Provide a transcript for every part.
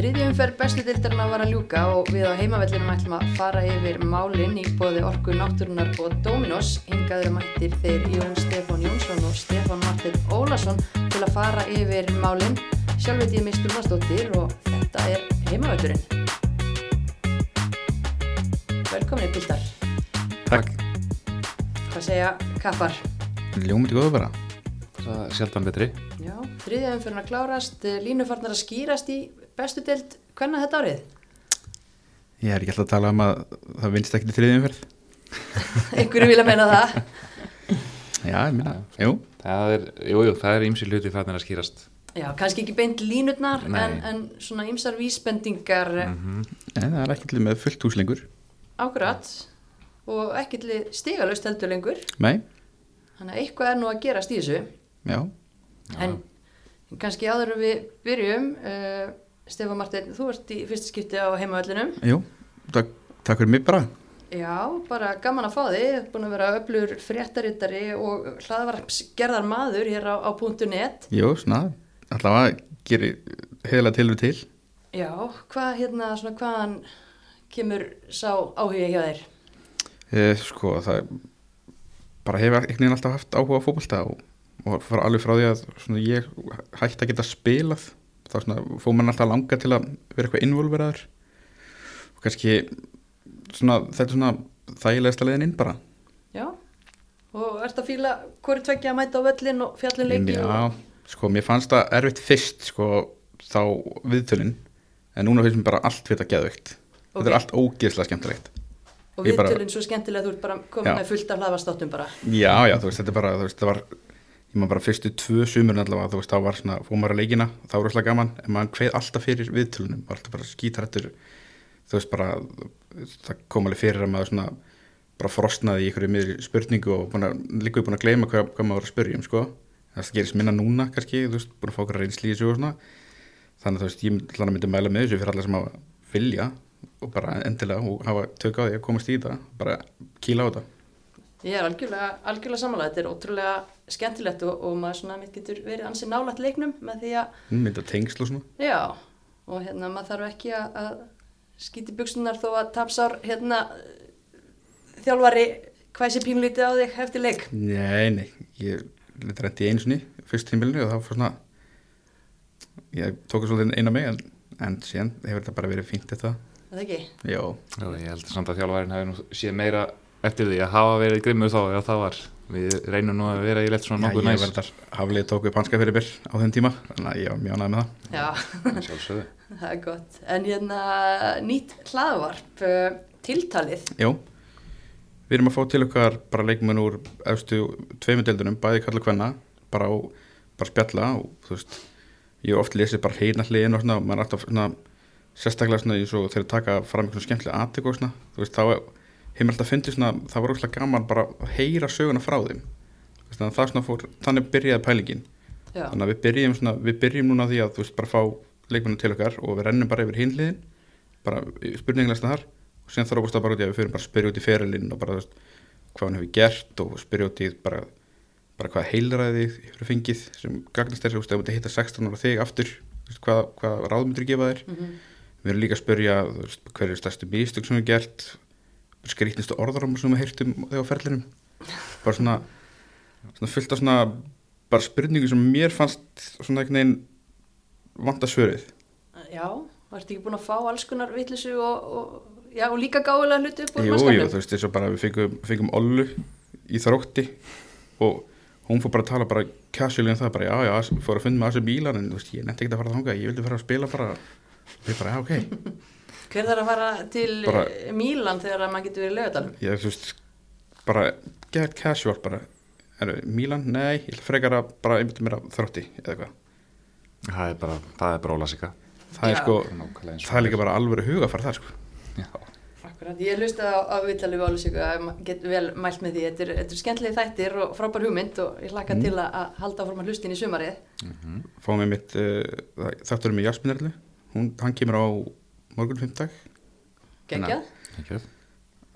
Þriðji umferð bestu dildarna var að ljúka og við á heimavellinum ætlum að fara yfir málinn í bóði Orku Náttúrunar og Dominos. Hingaður mættir þeir Jón Stefán Jónsson og Stefán Martin Ólason til að fara yfir málinn. Sjálf veit ég mistur maðstóttir og þetta er heimavellurinn. Velkominni dildar. Takk. Hvað segja kappar? Ljómið góðu bara. Það er sjaldan betri. Já, þriðja umferðin að klárast, línufarnar að skýrast í bestu dild. Hvernig þetta árið? Ég er ekki alltaf að tala um að það vinst ekki til þriðjumferð. Einhverju vilja meina það. Já, ég minna. Jú. Það er, jú, jú, það er ímsi hluti fannir að skýrast. Já, kannski ekki beint línutnar en, en svona ymsar vísbendingar Mm En það er ekki til með fullt hús lengur. ákværat og ekki til stigalust heldur lengur. Nei, Þannig að eitthvað er nú að gerast í þessu. já. En kannski áður en við byrjum, uh, Stefán Martin, þú ert í fyrsta skipti á heimavallinum. Jú, takk, takk fyrir mig bara. Já, bara gaman að fá þig, búin að vera öflur fréttarittari og hlaðvarpsgerðar maður hér á, á .net. Jú, svona, allavega gerir heila til við til. Já, hvað hérna, svona hvaðan kemur sá áhuga hjá þér? Eh, sko, það bara hefur einhvern veginn alltaf haft áhuga á fótbolta og, og alveg frá því að svona, ég hætti að geta spilað þá fór mann alltaf langa til að vera eitthvað involveraður og kannski svona, þetta er svona þægilegasta leiðin inn bara Já, og ert að fíla hvori tveggja að mæta á völlin og fjallin leiki og... Já, sko, mér fannst það erfitt fyrst sko, þá viðtölin en núna finnst mér bara allt við þetta geðveikt Ok. þetta er allt ógeðslega skemmtilegt og ég bara- viðtölinn svo skemmtilega að þú ert bara komin Já. með fullt af hlaðvastáttum bara. Já, já, þú veist, þetta er bara, þú veist, það var ég maður bara fyrstu tvö sumurinn allavega þú veist, þá var svona, fór maður að leikina, þá var rosalega gaman en maður kveið alltaf fyrir viðtölunum var alltaf bara skítrættur þú veist, bara það kom alveg fyrir að maður svona bara frostnaði í einhverju miðri spurningu og líka búin að gleyma hvað, hvað maður var að spyrja um, sko. Það gerist minna núna, kannski, þú veist, búin að fá okkur reynsli í þessu og svona. Þannig þú veist, ég myndi mæla með þessu fyrir alla sem hafa vilja og bara endilega og hafa tök á því að komast í þetta bara kýla á þetta Ég er algjörlega, algjörlega samanlega, þetta er ótrúlega skemmtilegt og, og maður svona mitt getur verið ansi nálægt leiknum með því að, mynda tengsl og svona já, og hérna maður þarf ekki að, að skýti buksunar þó að tapsár hérna þjálfari hvæsi pínlítið á þig eftir leik. Nei, nei, ég leti reyndi í einu sinni fyrst tímbilinu og þá fór svona ég tók svolítið eina mig en, en síðan hefur þetta bara verið fínt þetta Er Það ekki? Já, Já, ég held samt að þjálfærin hefði nú séð meira eftir því að hafa verið grimmur þá ef það var. Við reynum nú að vera í lett svona Já nokkuð ég næs. var þar haflið tók upp hanska fyrir byr á þeim tíma þannig að ég var mjög ánægð með það Já, Sjálfsögðu. það er gott. En hérna nýtt hlaðvarp, uh, tiltalið, Já, við erum að fá til okkar bara leikmenn úr efstu tveimundeldunum, bæði kalla hvenna bara á, bara spjalla og þú veist, ég hef oft lesið bara heina hliðin og svona, og maður er alltaf svona sérstaklega svona eins og þeir taka fram einhvern skemmtilega aðtök og svona, þú veist, þá hefur alltaf fundið svona, það var óslega gaman bara að heyra söguna frá þeim. Þannig að það svona fór, þannig byrjaði pælingin. Já, þannig að við byrjum svona, við byrjum núna því að þú veist, bara fá leikmennu til okkar og við rennum bara yfir hinliðin bara spurninglega þar. Og síðan þrókast það bara út í að við fyrir bara að spyrja út í ferilinn og bara þú veist, hvað hann hefur gert og spyrja út í bara, bara hvað heilræði hefur fengið sem gagnast þér, þú veist, ef þú hitta 16 ára þig aftur, veist, hvað, hvað ráðmyndir gefa þér? Mhm, við erum líka að spyrja veist, hver er stærstu mistök sem við gert skrýtnistu orðarum sem við heyrtum þegar á ferlinum. Bara svona, svona fullt af svona bara spurningu sem mér fannst svona einhvern veginn vanta svörið. Já, varstu ekki búin að fá alls konar vitlisu og, og, og líka gáðulega hluti upp úr jú, jú, mannskapnum? þú veist, eins og bara við fengum, fengum Ollu í þrótti og hún fór bara að tala bara casually um það bara, já, já, fór að finna með þessu bílar en þú veist, ég nefndi ekki að fara þangað, ég vildi fara að spila bara, við bara, já, ok Hver þarf að fara til Bara- bara, Mílan þegar að maður getur verið í lögadalum? ég, þú veist, bara get casual bara, er Mílan, nei, ég frekar að bara einbytta mér að þrótti eða eitthvað, Það er bara, það er bara ólasika. það er Já. sko Nákvæmlega það er líka bara alvöru hugafar það sko Já. Akkurat, ég hlusta á, á Vitali Válusíku að maður getur vel mælt með því þetta er, þetta er skemmtilegi þættir og frábær hugmynd og ég hlakka Mm. til að, að halda áfram að hlustin í sumarið Mhm. fáum við mitt, uh, þátturum með Jasminerlu hún, hann kemur á morgun fimmtag Gengjað? Það?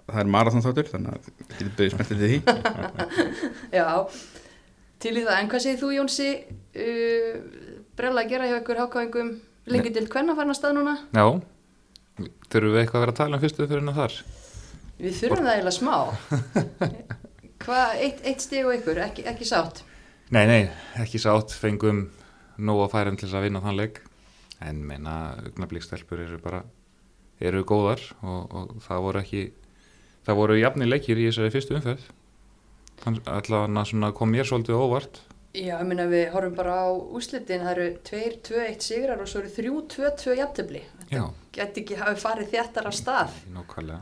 það er marathon þáttur þannig að þið byrjuð spenntið til því. Já, til í það, en hvað segir þú Jónsi uh, brella að gera hjá ykkur hákáingum? Lengi til farin að stað núna? Já, þurfum við eitthvað að vera að tala um fyrstu fyrir hennar þar? Við þurfum það eiginlega smá. Hvað, eitt, eitt stig og ykkur ekki, ekki sátt? Nei, nei, ekki sátt, fengum nóg að færum til þess að vinna þann leik en meina, augnablíkstelpur eru bara eru góðar og, og það voru ekki það voru jafni leikir í þessari fyrstu Þann- allavega svona kom mér svolítið óvart. Já, ég minna við horfum bara á úslitin það eru 2-2-1 sigrar og svo eru 3-2-2 jafntefli. Já, geti ekki hafi farið þéttar af stað. Nákvæmlega.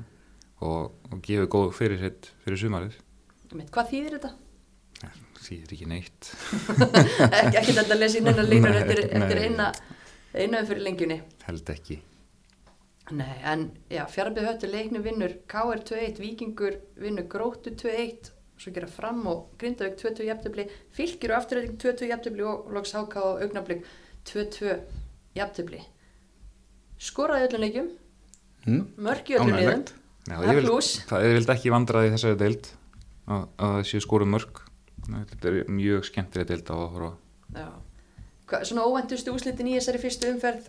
Og, og gefið góð fyrir sitt fyrir sumarið. Einmitt, hvað þýðir þetta? þýðir ekki neitt. Ekki, þetta að lesa í neina línur Nei, eftir, eina einaðum fyrir lengjunni held ekki Nei, en já, fjarbið höttu leikni vinnur KR 2-1, Víkingur vinnur Gróttu 2-1, svo gera fram og Grindavík 2-2 jafntöfli, Fylkir og afturreiting 2-2 jafntöfli og loks HK og Augnablík 2-2 jafntöfli. Skoraði öllum leikjum, mm. mörk í öllum Já, það er pluss. það er vild ekki vandraði í þessari deild að, að það séu skoru mörg þetta er mjög skemmtileg deild á að horfa. Já. Svona óvæntustu úslitin í þessari fyrstu umferð,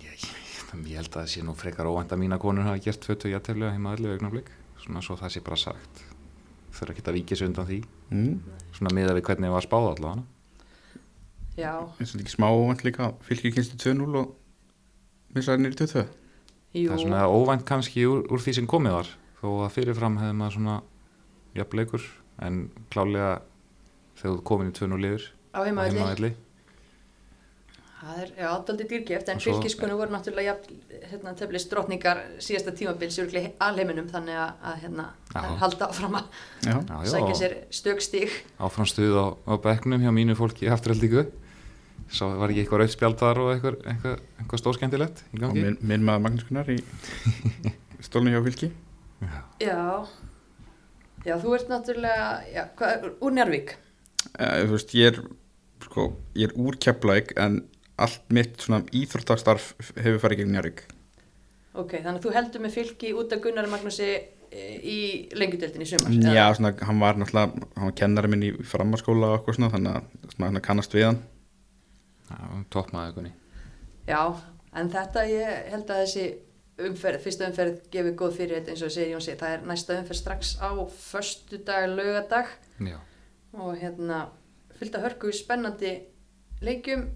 ég, ég, ég held að það sé nú frekar óvænt að mína konur hafa gert 20 jætteflega heima allir augnablik. Svona svo það sé bara sagt. Þurfa ekki að víkja sig undan því. Mm. svona miða við hvernig var spáð allavega. Já, eins og ekki smá óvænt líka fylgir kynstu 2-0 og missaði nýri 2-2 jú, það er svona óvænt kannski úr, úr því sem komið var. Þó að fyrirfram hefði maður svona jafnleikur. En klálega þegar þú komin í 2-0 liður á heimavelli Það er, já, ádaldi dýrgeft, en fylgiskunni voru náttúrulega jafn, hérna, teflis drotningar síðasta tímabils alheiminum, þannig að, að hérna, halda áfram að sækja sér stökstík. áfram stuð á, á bekknum hjá mínu fólki afturhaldíku svo var ekki eitthvað rauðspjald þar og eitthvað, eitthvað, eitthvað stórskemmtilegt í og gangi minn, minn maður Magnús Gunnar í stólinu hjá fylki. Já. Já, já, þú ert náttúrulega, já, hvað, úr Njárvík. Uh, þú veist, ég er sko, ég er úr Keflæk en allt mitt svona íþróttastarf hefur farið gegn Njarvík Ok, þannig að þú heldur með fylgi út af Gunnar Magnúsi eh, í lengjudeldin í sumar. Já, svona, hann var náttúrulega, hann var kennari minn í frammarskóla og eitthvað svona, þannig að svona, kannast við hann. Já, toppmaður kunni Já, en þetta ég held að þessi umferð, fyrsta umferð gefið góð fyrir þetta eins og segir Jónsi, það er næsta umferð strax á föstu dag, laugadag Já, og hérna fylgta hörku spennandi leikjum.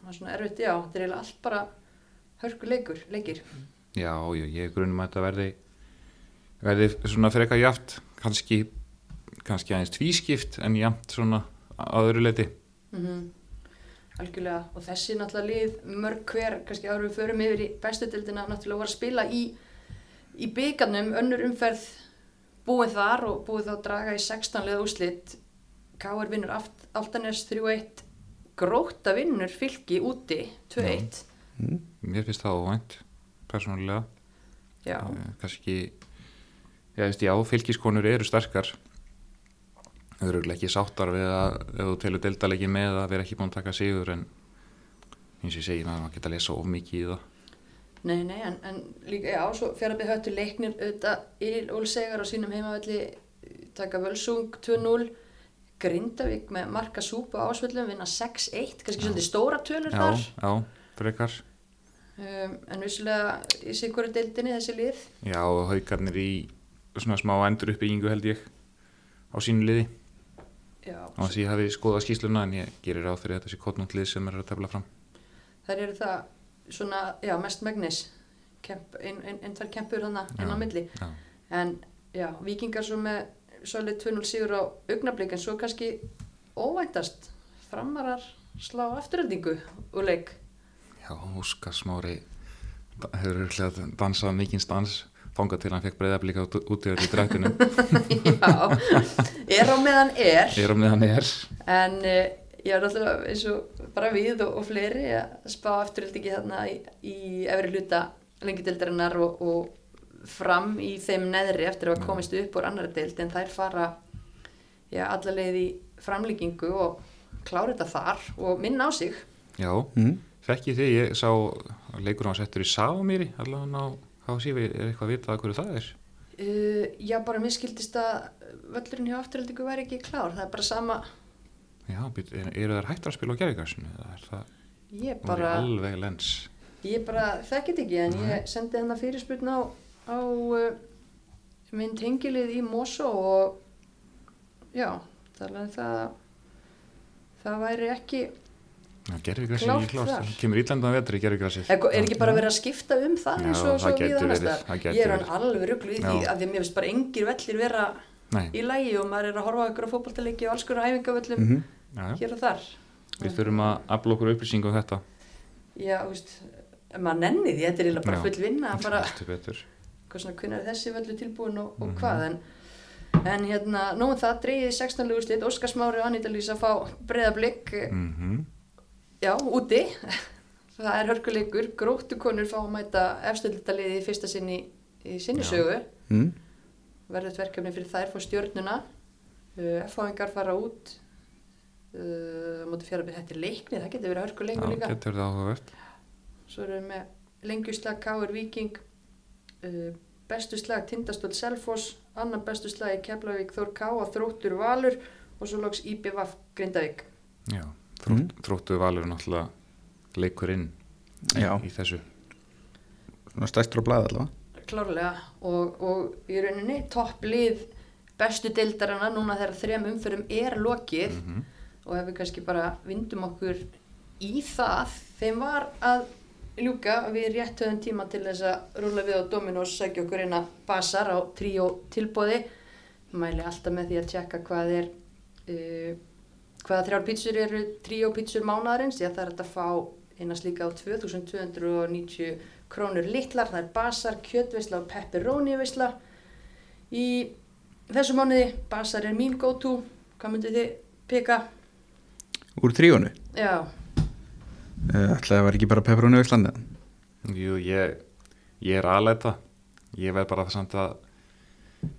Það er svona erfitt, já, þetta er eiginlega allt bara hörku leikur, leikir. Já, já ég grunum að þetta verði verði svona frekar jaft kannski, kannski aðeins tvískipt en jaft svona að öðru leiti mm algjörlega. Og þessi náttúrulega lið mörg hver, kannski áður við förum yfir í bestu dildina, náttúrulega voru að spila í í byggarnum, önnur umferð búið þar og búið þá að draga í 16 liða úslit K.R. vinnur Aft, Altanes 3-1 Gróta vinnur fylki úti 2-1 mm. Mér finnst það óvænt, persónulega. Já, Eh, kannski já, veist, já, fylgiskonur eru sterkar. Þau eru ekki sáttar við að ef þú telur deildalegi með að vera ekki búin að taka sigur en eins og ég segi maður geta að lesa of mikið í það nei, nei, en, en líka, já, svo fjárabið höttu leiknir auðvitað Íl Ólsegar á sínum heimavelli taka Völsung 2-0 Grindavík með marka súpa ásvöllum vinna 6-1, kannski svolítið stóra tölur já, þar. Já, frekar. Um, en vissulega í sikuru deildinni þessi lið. Já, haugarnir í svona smá endur uppbyggingu held ég á sínu liði. Já, og þess að ég hafi skoðað skýsluna en ég gerir ráð fyrir þetta sé kotnúnt lið sem er að tefla fram. Þær eru það svona, já, mest megnis kemp, ein, ein, tvær kempur hana inn á milli. já. en já, vikingar svo með svolítið 2-0 sigur á augnablík en svo kannski óvæntast framarar slá afturöldingu úr leik. Já, Óskar Smári hefur örglega dansað mikinn dans þangað til hann fekk breyðablíka út, í öllu drættunum já, er á meðan er. Er á meðan er. En uh, ég er náttúrulega eins og bara við og, og fleiri að spá afturöldingi þarna í, í efri hluta lengjudeldarinnar og, og fram í þeim neðri eftir að hafa komist upp úr annari deild en þær fara já, alla leið í framlíkingu og klára þetta þar og minna á sig. Já, Mm. þekki því, ég sá leikur hann settur í Sámýri allavega á HSI, er eitthvað að vita að hverju það er? Uh, já, bara mér skildist að völlurinn hjá afturöldingu væri ekki klár það er bara sama Já, er- eru þær hættar að spila á er það og bara, alveg lens? Ég bara þekkit ekki en Nei. ég sendi hennar fyrirspurn á, á uh, minn tengilið í Mosó og já, að það það væri ekki klárt, þar. það kemur ítlandan vetri í gerðvigrassið er, er ekki bara verið að skipta um það eins og svo við annars það ég er alveg rugglu í því að því mér finnst bara engir vellir vera Nei, í lægi og maður er að horfa á ykkur á fótballtaleiki og alls konar æfingavöllum. Mm já, já. hér og þar við þurfum að afla okkur upplýsingu um þetta já, þú veist, maður nenni því þetta er eiginlega bara Já. full vinna að fara hvað svona, hvernig er þessi völlu tilbúin og, og Mhm. hvað en, en hérna, nóum það dreigið 16 löguslit, Óskar Smári og Anita Lísa fá breyðablík, Mhm. já, úti það er hörkuleikur, gróttukonur fá að mæta efstöldaliði í fyrsta sinni í sinni Já. sögu mm. verður verkefni fyrir þær fór stjórnuna uh, F-fáingar fara út uh, móti fjara þetta er leikni, það getur verið hörkuleikur Já, líka. getur það áhugavert. Svo erum við með lengjuslag Káur Viking, uh, bestu slag Tindastóll Selfoss, annan bestu slag í Keflavík Þór Ká og Þróttur Valur og svo loks IBVF Grindavík. Já, þrótt, þróttu valur náttúrulega leikur inn í, Já. í þessu. Svona stæstur á blaði allavega. Klárlega. Og, og í rauninni topplið bestu deildarana núna þegar þrem umförum er lokið. Mhm. Og ef við kannski bara vindum okkur í það, þeim var að ljúka við rétt höfum tíma til þess að rúla við á Dominos sækja okkur að basar á tríó tilbóði mæli alltaf með því að tjekka hvað er uh, hvaða þrjár pítsur eru tríó pítsur það er hægt að fá eina slíka á 2290 krónur litlar, það er basar, kjötveisla og pepperoni veisla í þessu mánuði basar er mín go to hvað myndið þið pika? Úr tríónu Já, uh, ætlaði að vera ekki bara pepperoni á Íslandi? Jú, ég, ég er aðleita ég verð bara það samt að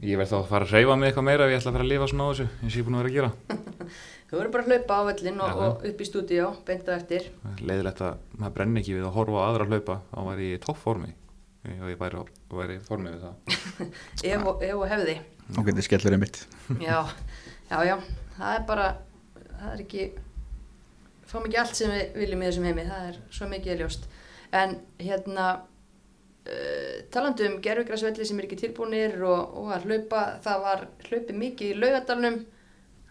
ég verð þá að fara að reyfa mig eitthvað meira ef ég ætla að fara að lifa svona á þessu eins og ég er búin að vera að gera. Þú verður bara að hlaupa á vellin og, og upp í stúdíó, beint á eftir. Leiðilegt að maður brenni ekki við að horfa á aðra að hlaupa þá var ég í toppformi og ég væri, væri í formi við það. Ef og, ef og hefði. Og getið skellur einmitt já, já, já, það er bara það er ekki fáum ekki allt sem við viljum í þessum heimi það er svo mikið ljóst. En hérna uh, talandi um gerfugrasvelli sem er ekki tilbúinir og, og að hlaupa það var hlaupið mikið í laugadalnum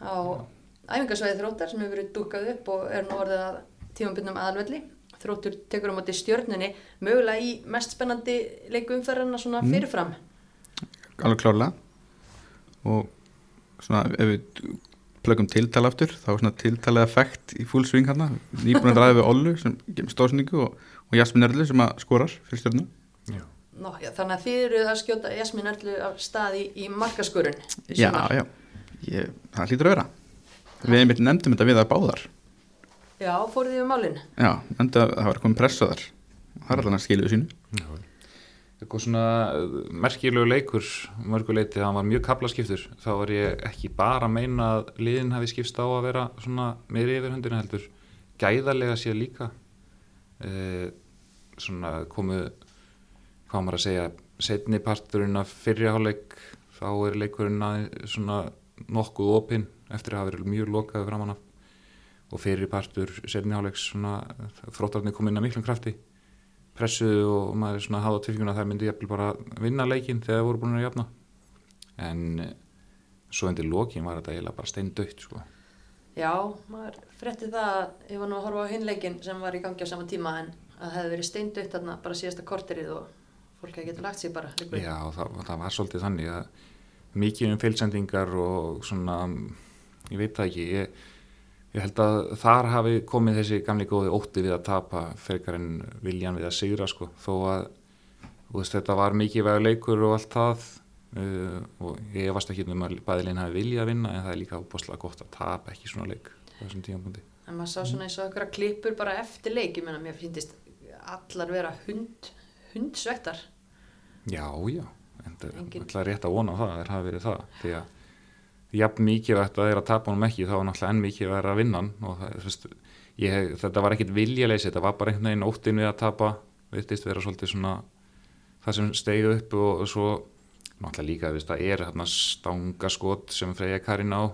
á æfingasvæði þróttar sem hefur verið dúkað upp og er nú orðið að tímabindum aðalvelli. Þróttur tekur á móti stjörnunni mögulega í mest spennandi leiku umferðarna svona Mm. fyrirfram. Alveg klárlega. Og svona ef við plöggum tiltala aftur þá er svona tiltalið effekt í full swing hérna nýbúin að ræða við Ollu sem gemur stóðsningu og, og Jasmin Erlu sem að skorar fyrir stjórnum þannig að þið eru að skjóta Jasmín Erlu af staði í markaskurun já, já, ég, það hlýtur að vera. Við einmitt nefndum þetta við að báðar. Já, fóruð þið um málin? Já, nefndum að það var komið pressa þar. Það er allan að skiluðu sínu. Já. Eitthvað svona uh, merkilegu leikur mörguleiti, það var mjög kaplaskiptur þá var ég ekki bara að meina að liðin hafi skipst á að vera svona meiri yfir höndinu heldur. Gæðarlega sér líka. E, svona komu hvað maður að segja setni parturinn af fyrriháleik þá er leikurinn að svona nokkuð opinn eftir að hafa verið mjög lokaðu framan af. Og fyrir partur setni háleiks svona þróttarnir kom inn að miklum krafti pressuðu og maður er svona að hafa tilfenguna að það myndi jafnvel bara vinna leikinn þegar það voru búin að jafna en eh, svo endur lokin var þetta eiginlega bara steindautt sko. já, maður frétti það að ég var nú að horfa á hinleikin sem var í gangi á sama tíma en að það hefði verið steindautt þarna bara síðasta korterið og fólk hefði getið lagt sig bara við. Já, það, það var svolítið þannig að mikið um feilsendingar og svona ég veit það ekki ég, ég held að þar hafi komið þessi gamli góði ótti við að tapa frekar en viljan við að sigra sko, þó að veist, þetta var mikið vega leikur og allt það uh, og ég varst ekki um að bæðilinn hafi viljað að vinna en það er líka opaslega gott að tapa ekki svona leik á þessum tímapunkti. En maður sá svona eins og einhverja klippur bara eftir leik ég menna mér finnst allar vera hund hundsvettar Já, já, en það er alltaf rétt að vona það, það hafi verið það því að jafn mikið að það er að tapa honum ekki þá er náttúrulega enn mikið að vinna og það, veist, ég, þetta var ekkit viljaleysi, þetta var bara einhvern veginn óttin við að tapa veitist vera svolítið svona það sem steigðu upp og, og svo náttúrulega líka, veist, það er hérna stangaskot sem Freyja Karin á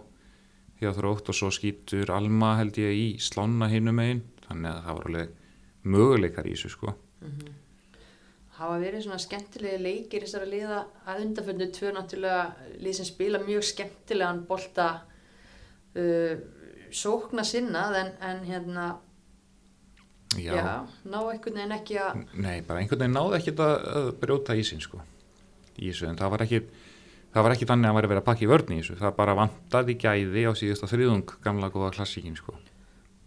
hjá þrótt og svo skýtur Alma held ég í slána hinum megin þannig að það var alveg möguleikar í þessu sko hafa verið svona skemmtilegi leikir þessara liða. Að undanföndu tvö náttúrulega lið sem spila mjög skemmtilegan bolta uh, sókna sinnað en, en hérna já. já, ná einhvern veginn ekki að nei, bara einhvern veginn náði ekki að, að brjóta ísinn sko í þessu, en það var ekki það var ekki þannig að hann væri vera að pakka í vörn í þessu. Það bara vantaði gæði á síðasta þriðung gamla góða klassíkin sko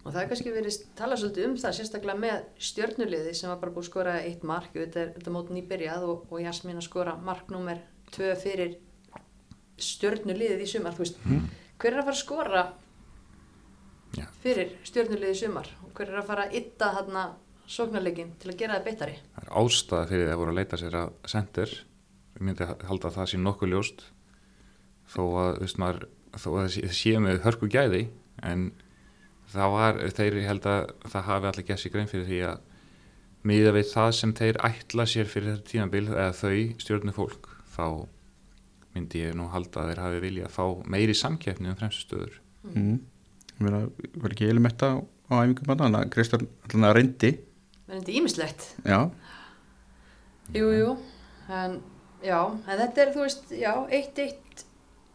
og það er kannski verið talað svolítið um það sérstaklega með stjörnuliði sem var bara búið að skora eitt mark. Þetta er þetta mót nýbyrjað og, og Jasmín að skora marknúmer tvö fyrir stjörnuliðið í sumar. Veist, hver er að fara að skora Já. fyrir stjörnuliðið í sumar? Og hver er að fara að ytta þarna sóknarleikin til að gera það beittari? Það er ástæða fyrir því að voru að leita sér að sendir. Ég myndi halda að það sé nokkuð ljóst. Þó að, maður, þó að það sé- með hörku gæði en það var, þeir held að það hafi allir gert sér grein fyrir því að miða við það sem þeir ætla sér fyrir þetta tímabil eða þau stjórnu fólk þá myndi ég nú halda að þeir hafi vilja að fá meiri samkeppni um fremstu stöður. Mm. Mér var ekki eilumetta á, á æfingum að þannig að Kristján allan að reyndi. Þetta er ímislegt já, Jú, jú, en já, en þetta er, þú veist, já, 1-1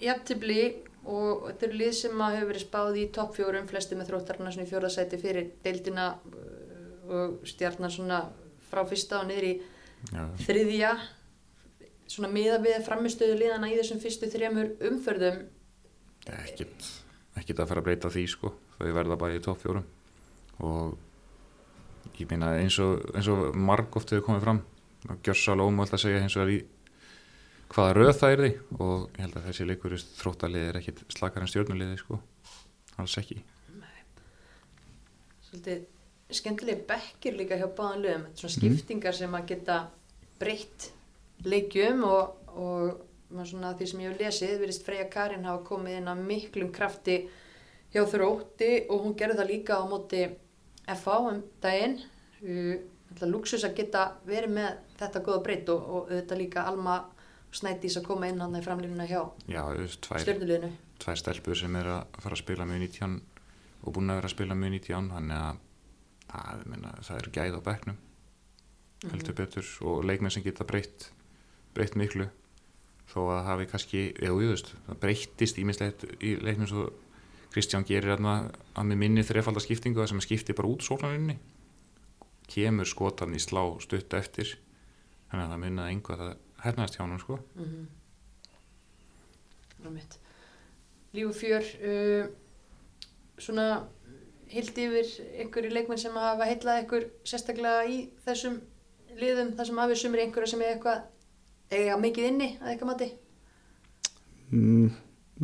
jafntibli og þetta eru lið sem að hefur verið spáð í topp fjórum, flesti með þróttarna svona í fjórðasæti fyrir deildina uh, og stjarnar svona frá fyrsta og niður í Já, þriðja. Svona miða við framistöðu liðana í þessum fyrstu þremur umförðum ekkit, ekkit að fara að breyta því sko, þau verða bara í topp fjórum. Og ég meina eins og, og margóft hefur komið fram og gjörsal ómöld að segja eins og er í hvaða röð það er því og ég held að þessi leikur þróttalið er ekkit slakar en stjórnuliði sko. Alls ekki. Svolítið skemmtileg bekkir líka hjá báðan lögum svona skiptingar sem að geta breytt leikjum og, og svona því sem ég hef lesið virðist Freyja Karin hafa komið inn að miklum krafti hjá þrótti og hún gerði það líka á móti FA um daginn. Luxus að geta verið með þetta góða breytt og, og þetta líka Alma Snædís að koma inn hann í framlínuna hjá stjórnuleginu tvær stelpur sem er að fara að spila með 19 og búin að vera að spila með 19 þannig að það, minna, það er gæð á bekknum heldur betur og leikmenn sem geta breytt breytt miklu þó að hafi kannski, eða újöðust það breyttist ímislegt í leiknum svo Kristján gerir þarna að með minni þrefaldar skiptingu það sem skipti bara út sóknarinni kemur skotan í slá stutt eftir þannig að það munnaði einhvað að hernaðist hjá hann sko. Mm Líf og fjör uh, svona hild yfir einhverju leikmenn sem hafa heillað einhver sérstaklega í þessum liðum, þessum afið sumri einhverja sem er eitthvað eiga mikið inni að eitthvað mati? Mm,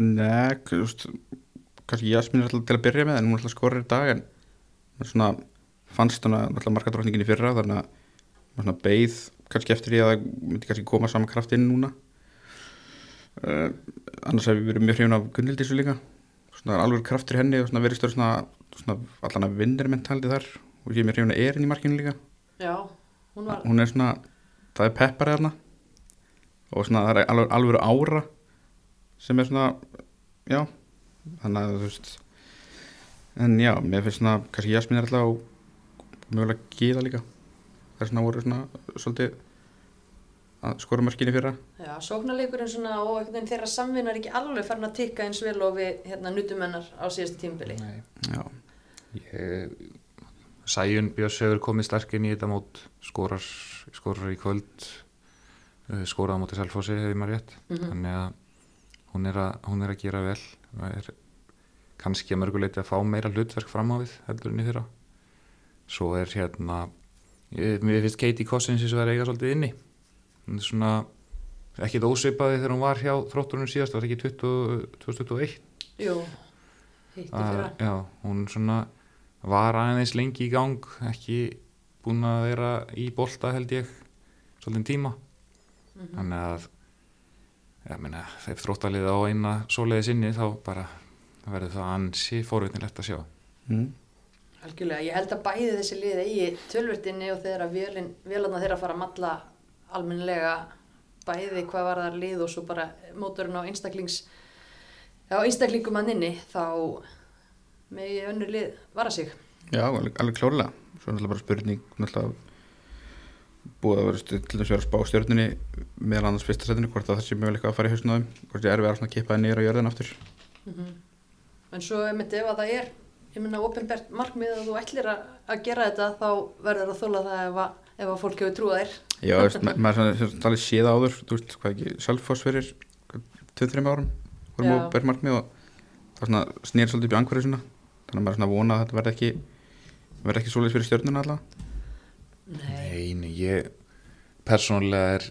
Nei, þú veist kannski Jasmín er alltaf til að byrja með en hún er alltaf skorir í dag en svona fannst hana alltaf markadrókningin í fyrra þannig að beið kannski eftir því að það myndi kannski koma saman kraft inn núna. Uh, annars hef ég verið mjög hrifin af Gunnildísu líka. Svona alveg kraftur henni og svona verið stöður svona, svona allan að vinnir mentáldi þar. Og ég er mjög hrifin af Erin í markinu líka. Já, hún var hún er svona, það er pepparið þarna. Og svona það er alveg, alveg ára sem er svona já, þannig að þú veist en já, mér finnst svona kannski Jasmín er alltaf og mögulega Gíða líka það er svona voru svona svolítið að skora mörkinni fyrra. Já, sóknarleikurinn svona og einhvern veginn þeirra samvinna er ekki alveg farin að tikka eins vel og við hérna nutumennar á síðastu tímubili Nei. já, Ég, Sæjun Björns hefur komið sterk inn í þetta mót skorar, skorar í kvöld eh, skoraði á móti Selfossi hefur maður rétt. Mhm. þannig að hún er að, hún er að gera vel. Er kannski að mörguleiti að fá meira hlutverk fram á við heldur enn í þeirra svo er hérna mér finnst Katie Cossins eins og er eiga svolítið inni. Hún er svona ekkit ósvipaði þegar hún var hjá þrótturinn síðast, var ekki 20, 2021 Jú, hitti að, fyrra. já, hún svona var aðeins lengi í gang ekki búin að vera í bolta held ég svolítið tíma. Mhm. þannig að ég meina, ef þróttalið á eina svoleiði sinni þá bara verður það ansi fórvittnilegt að sjá. Mm. Algjörlega, ég held að bæði þessi lið eigi tölvörtinni og þegar að vélarna þeirra fara að matla almennilega bæði hvað var það lið og svo bara mótorinn á einstaklings á einstaklingum að nynni þá megi önnur lið vara sig. Já, alveg, alveg klárlega. Svo er náttúrulega bara spurning náttúrulega búið að vera til þess að vera spá stjórnunni meðal annars fyrsta setinu hvort að það sé möguleika að fara í þeim hvort ég er verið að kippa það niður á jörðin aftur. Mhm. En svo einmitt ef að það er, ég minna, ofinbært markmið að þú ætlir að, að gera þetta þá verður að þóla það ef að, ef að fólk hefur trúið þér. Já, þú veist, ma- maður er svona- talið séð áður þú veist, hvað ekki, Selfoss fyrir 2-3 árum vorum Já. á bermarkmið og það svona snýr svolítið upp í angverðu svona þannig að maður er svona að vona að þetta verði ekki verði ekki svolítið fyrir stjórnuna allavega Nei. Nei, nei, ég persónulega er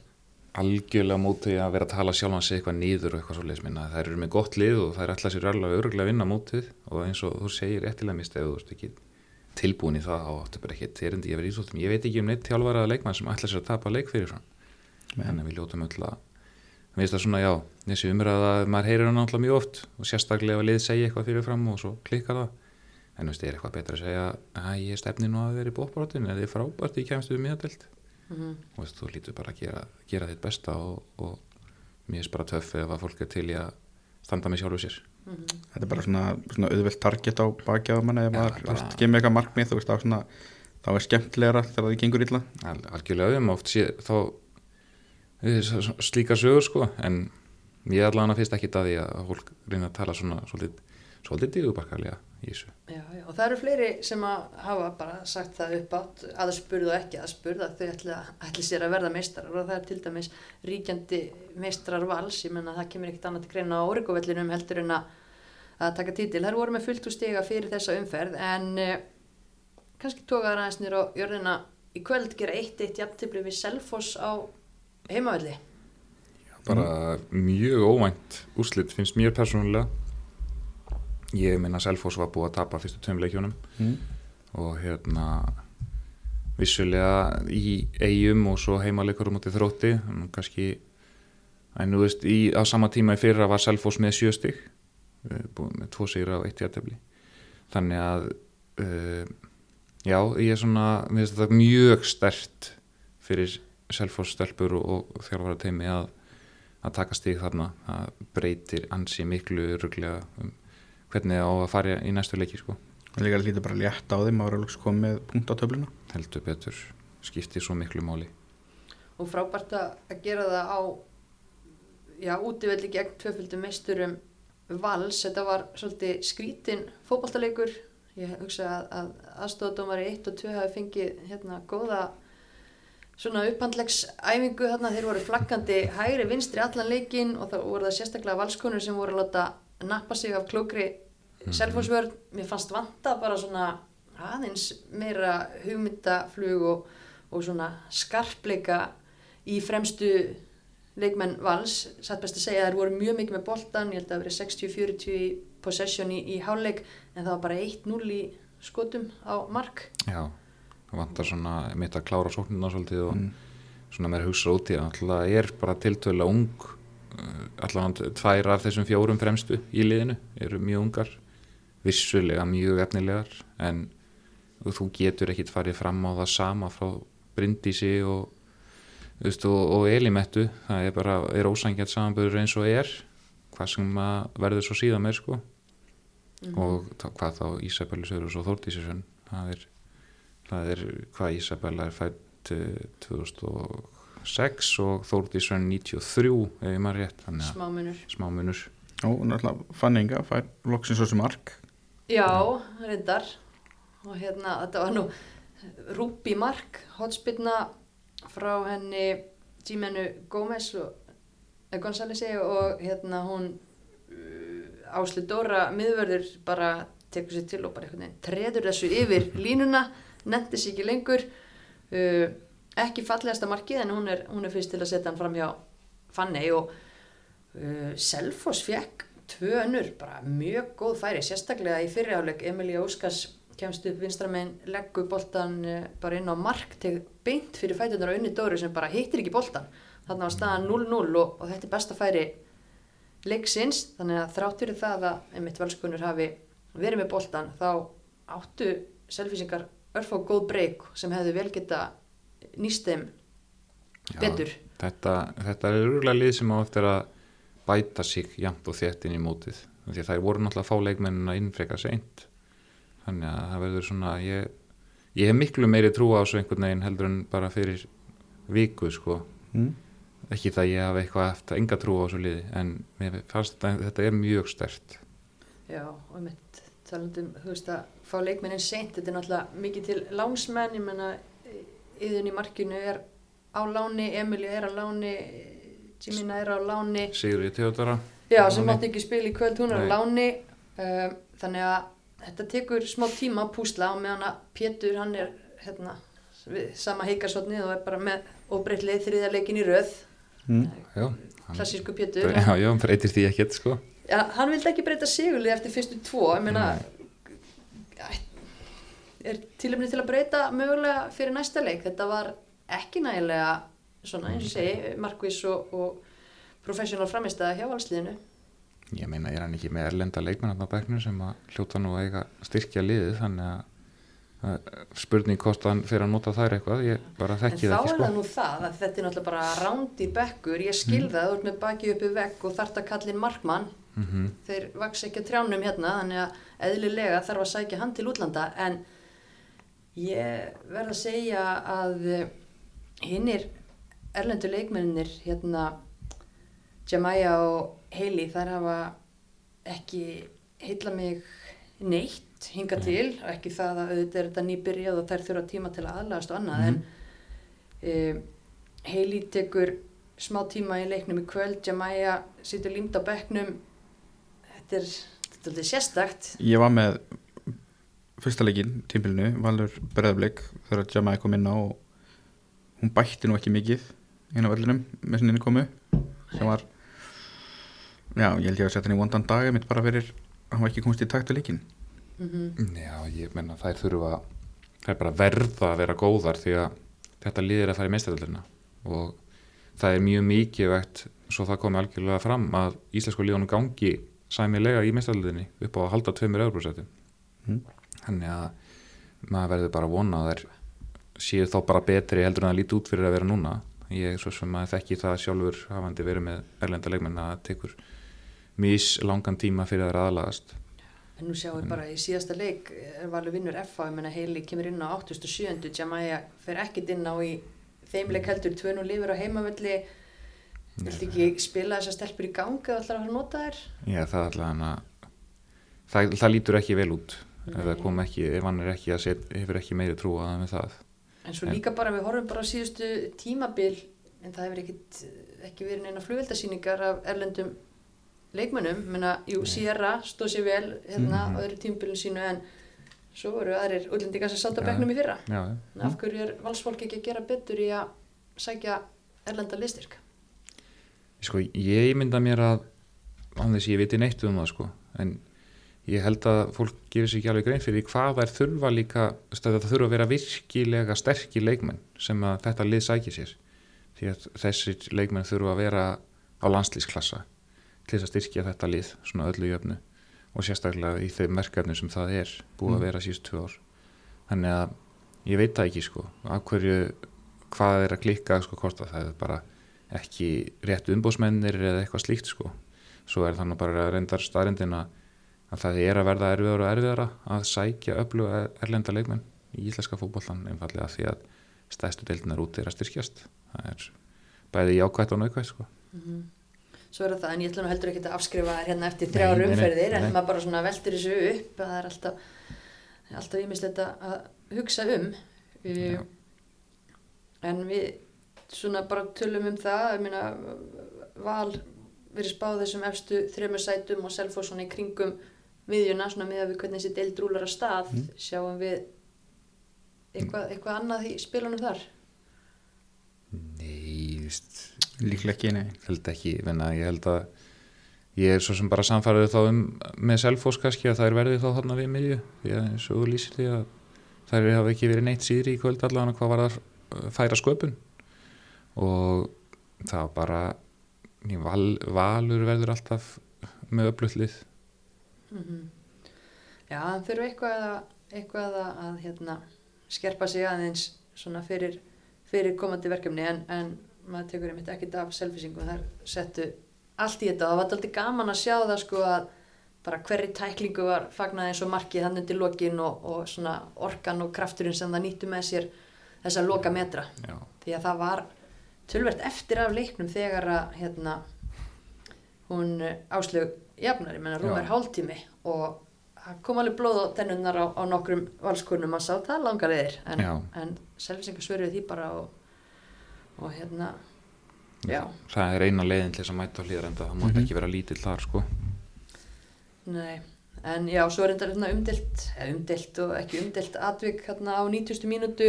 algjörlega mótið að vera að tala sjálfan sig eitthvað niður og eitthvað svoleiðis minna. Það eru með gott lið og það er alltaf sér alveg öruglega að vinna mótið og eins og þú segir réttilega mist ef þú ert ekki tilbúin í það og áttu bara ekki terindi yfir íþróttum. Ég veit ekki um neitt þjálfaraða leikmann sem ætla sér að tapa leik fyrir fram. En við ljótum öll að Mér finnst það svona, já, þessi umræða maður heyrir hann alltaf mjög oft og sérstaklega að en þú veist, er eitthvað betra að segja að ég stefni nú að vera í bókbrotin eða ég er frábært í kemstu við miðadelt Mhm. og veist, þú lítur bara að gera, gera þitt besta og, og mér finnst bara töff ef að fólk er til í að standa með sjálfu sér Mhm. þetta er bara svona, svona auðvelt target á á ef Já, maður gemur eitthvað markmið þú veist, er svona, þá er skemmtilegra þegar það gengur illa Al, algjörlega um oft sé, þá slíka sögur sko en ég allan að finnst ekki að því að fólk reyna að tala svona svolítið, svolítið dýðubarkarlega í þessu. Já, já, og það eru fleiri sem að hafa bara sagt það upp átt að spurðu og ekki að spurða að þau ætli, ætli sér að verða meistarar. Og það er til dæmis ríkjandi meistrar vals, ég menna það kemur ekkert annað til greina á orikuvellinum heldur en að, að taka títil. Þær voru með fullt úr stiga fyrir þessa umferð en uh, kannski tókaður aðeins nýr á jörðina. Í kvöld gera eitt eitt jafntibli við Selfoss á heimavelli. bara mjög óvænt úrslit finnst mér persónulega ég minna Selfoss var búið að tapa fyrstu tveim leikjónum mm. og hérna vissulega í eigum og svo heimaleikurum út í þrótti kannski en þú veist, í, á sama tíma í fyrra var Selfoss með sjö stig eh, með tvo sigra og eitt jættefli þannig að uh, já, ég er svona þetta mjög stert fyrir Selfoss stelpur og, og þjálfara teimi að, að taka stig þarna. Það breytir ansi miklu ruglega um hvernig á að fara í næstu leiki sko. Líka lítið bara létt á þeim að vera loks komið með punkt á töfluna. Heldur betur skiptir svo miklu máli. Og frábært að gera það á já, útivelli gegn tvöföldum meisturum vals, þetta var svolítið skrítin fótballtaleikur ég hugsa að, að aðstofadómari 1 og 2 hafi fengið hérna góða svona upphandlegsæfingu þarna, þeir voru flaggandi hægri vinstri allan leikin og það voru það sérstaklega valskonur sem voru að láta nappa sig af klókri selfhósvörn, mér fannst vanta bara svona aðeins meira hugmyndaflug og, og svona skarpleika í fremstu leikmenn vals, satt best að segja að þær voru mjög mikið með boltan, ég held að það verið 60-40 í possession í, í háleik en það var bara 1-0 í skotum á mark. Já, það vantar svona mitt að klára sóknina svolítið og Mm. svona meira hugsa út í það alltaf er bara tiltölu ung alltaf tvær af þessum fjórum fremstu í liðinu eru mjög ungar vissulega mjög efnilegar en þú getur ekkit farið fram á það sama frá Bryndísi og, og, og Elimettu. Það er bara, er ósangjart samanbörður eins og er hvað sem verður svo síðan með sko. Og þá, hvað þá Ísabellu Sörus og Þórdísisson það er, það er hvað Ísabella er fætt uh, 2006 og Þórdísson 93 ef ég maður rétt smámunur. smá munur og náttúrulega fanninga fær loksins þessu mark. Já, reyndar. Og hérna, þetta var nú Rúbi Mark, hotspilna frá henni Jimenu Gómez og Gonzálesi og hérna hún uh, Áslu Dóra miðvörður bara tekur sér til og bara treður þessu yfir línuna nefndi sér ekki lengur uh, ekki fallegasta markið en hún er, hún er fyrst til að setja hann fram hjá Fanny og uh, Selfoss fekk tvö önnur, bara mjög góð færi sérstaklega í fyrirháleik Emilía Óskars kemst upp vinstramein leggur boltan uh, bara inn á mark til beint fyrir fætunar og unni Dóri sem bara hittir ekki boltan þannig var staðan 0-0 og, og þetta er besta færi leiksins, þannig að þrátt fyrir það að einmitt valskunur hafi verið með boltan þá áttu selfisingar örfá góð breyk sem hefðu vel geta nýst þeim Já, betur. þetta, þetta er örgulega lið sem á eftir að bæta sig jafnt og þétt inn í mótið. Því að þær voru náttúrulega að fá leikmennina inn frekar seint. Þannig að það verður svona ég, ég hef miklu meiri trú á þessu einhvern veginn heldur en bara fyrir viku sko. Mm. ekki það ég hafi eitthvað eftir enga trú á þessu liði en mér fannst að þetta er mjög stert Já, og mitt talandum, þú veist að fá leikmennin seint, þetta er náttúrulega mikið til lánsmenn, ég menna yðun í markinu er á láni Emilja er á láni Jimina er á láni. Sigurði Teodora Já, á sem mátti ekki spila í kvöld, hún er á Nei. láni. Um, þannig að þetta tekur smá tíma að púsla og meðan að Pétur hann er hérna, við, sama heikarsotnið og er bara með óbreytlið þriðja leikin í röð. Mm. klassísku Pétur. já, já, hann breytir því ekkert sko. Já, hann vildi ekki breyta sigurlið eftir fyrstu tvo, ég meina er tilumni til að breyta mögulega fyrir næsta leik, þetta var ekki nægilega svona eins og ég segi, markvis og, og professional framistæða hjá valsliðinu. Ég meina er hann ekki með erlenda leikmenn á bæknum sem að hljóta nú að eiga styrkja liðið? Þannig að, spurning hvort hann fyrir að nota þær eitthvað ég bara en þekki þá það er ekki það sko nú það að þetta er náttúrulega bara rándi bekkur, ég skil Mm. það, þú ert með baki uppi vegg og þart að kallin markmann. Mm þeir vaks ekki að trjánum hérna þannig að eðlilega þarf að sækja hann til útlanda. En ég verð að segja að hinnir erlendu leikmennir hérna Jamaya og Hailey þær hafa ekki heilla mig neitt hinga til. Og ekki það að auðvitað er þetta nýbyrjað og þær þurfa tíma til að aðlagast og annað en um, Hailey tekur smá tíma í leiknum í kvöld. Jamaya situr límt á bekknum. Þetta er, þetta er sérstakt. Ég var með fyrsta leikinn, tímbilinu, Valur Breðablik þegar Jamai kom inn á og hún bætti nú ekki mikið inn á öllinum með sinni komu sem var já, ég held ég að setja hann í vondan dag mitt bara fyrir, hann var ekki komst í takt við leikinn. Mm Já, ég menna þær þurfa þær bara verða að vera góðar því að þetta liðir að fara í meistardöldina og það er mjög mikið vegt svo það komi algjörlega fram að íslensku liðunum gangi sæmilega í meistardöldinni upp á að halda tveimur öðrubrúsættum Mm. Þannig að maður verður bara að vona að þær séu þá bara betri heldur en að líti út fyrir að vera núna. Ég svo sem að þekki það sjálfur hafandi verið með erlenda leikmenn að tekur mís langan tíma fyrir að það aðlagast. En nú sjáum við bara í síðasta leik er Valur vinnur FH, ég menna Hailey kemur inn á 87. Jamaya fer ekkit inn á í þeim leik heldur tvönu lifur á heimavelli. Viltu ekki spila þessar stelpur í gang eða ætlar að nota þær? Já, það er alltaf það, það lítur ekki vel út ef það kom ekki, ef hann er ekki að set, hefur ekki meiri trú að það með það en svo En- líka bara við horfum bara á síðustu tímabil en það hefur ekkit ekki verið neina flugveldasýningar af erlendum leikmönnum, menna, jú, Sierra stóð sér vel hérna Mhm. á öðru tímabilin sínu en svo voru aðrir útlendingar sem sátt á Já. bekknum í fyrra Já, En af hverju er valsfólk ekki að gera betur í að sækja erlenda listyrk? sko, ég mynda mér að án þess að ég viti neitt um það sko en ég held að fólk gerir sér ekki alveg grein fyrir hvað þær þurfa líka það þurfa að vera virkilega sterkir leikmenn sem að þetta lið sækir sér. Því að þessir leikmenn þurfa að vera á landslýsklassa til þess að styrkja þetta lið svona öllu jöfnu og sérstaklega í þeim merkarnir sem það er búið að Mm. vera síðust tvö ár. Þannig að ég veit það ekki sko af hverju, hvað er að klikka sko hvort að það er bara ekki rétt umbósmennir eða eitthvað slíkt sko. Svo er þannig bara reyndar staðrindin að að það er að verða erfiðara og erfiðara að sækja öllu erlenda leikmenn í íslenska fótbollan einfallega því að stæðstu deildinar út er að styrkjast það er bæði jákvætt og naukvætt sko. Svo er það, en ég ætla nú heldur ekki að afskrifa hérna eftir Nei, þrjár nei, nei, umferðir en maður bara svona veltir þessu upp að það er alltaf alltaf ímislegt að hugsa um Já. uh, en við svona bara tölum um það ég meina val verið spáð þessum efstu þremur sætum og Selfoss svona í kringum miðjuna svona með að við hvernig þessi deild rúlar að stað Mm. sjáum við eitthvað, eitthvað annað í spilunum þar? Nei, víst líklega ekki, nei. Held ekki, menna, ég held að ég er svo sem bara samfærið þá um með Selfoss kannski að það er verðið þá þarna við miðju. Því að eins og þú lýsir því að þær hafa ekki verið neitt síðri í kvöld allavega hvað var það færa sköpun. Og það var bara ég, val, valur verður alltaf með öflutlið mm Já, það þurfa eitthvað að, eitthvað að, að hérna, skerpa sig aðeins svona fyrir, fyrir komandi verkefni en, en maður tekur einmitt ekkert af selfisingum þar settu allt í þetta. Og það var alltaf gaman að sjá það sko að bara hverri tæklingu var fagnað eins og markið hann undir lokin og, og svona orkan og krafturinn sem það nýttu með sér þessa loka metra. Já, því að það var tölvert eftir af leiknum þegar að hérna, hún áslög jafnar, ég menna rúmar hálftími og það kom alveg blóð á tennunnar á, á nokkrum valskurnum að sá það langar leðir en, en selvisingar svöruðu því bara og, og hérna já, það er eina leiðin til þess að mæta á hlýðarenda það mátt Mhm. ekki vera lítill þar sko nei en já, svo er þetta hérna umdelt eða umdelt og ekki umdelt atvik hérna á 90. mínútu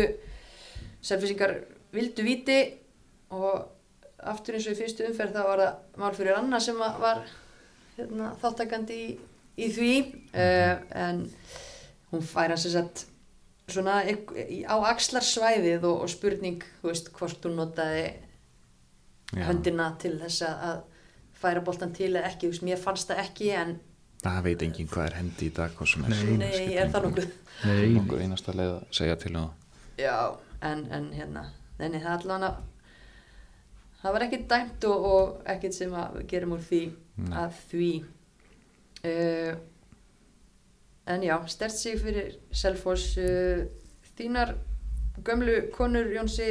selvisingar vildu viti og aftur eins og í fyrstu umferð þá var það mál fyrir Anna sem að var hérna, þáttakandi í, í því uh, en hún fær hans þess að svona á axlarsvæðið og, og spurning veist hvort hún notaði Já. höndina til þess að að færa boltan til eða ekki, veist, mér fannst það ekki en það veit enginn hvað er hendi í dag er. Nei, nei, er það nokkuð? Nei, nokkur einasta leið að segja til um það. Já, en, en hérna neini, það allan að það var ekkert dæmt og, og ekkert sem að gerum úr því Nei. að því. Uh, en já, stert sig fyrir Selfoss. Uh, þínar gömlu konur Jónsi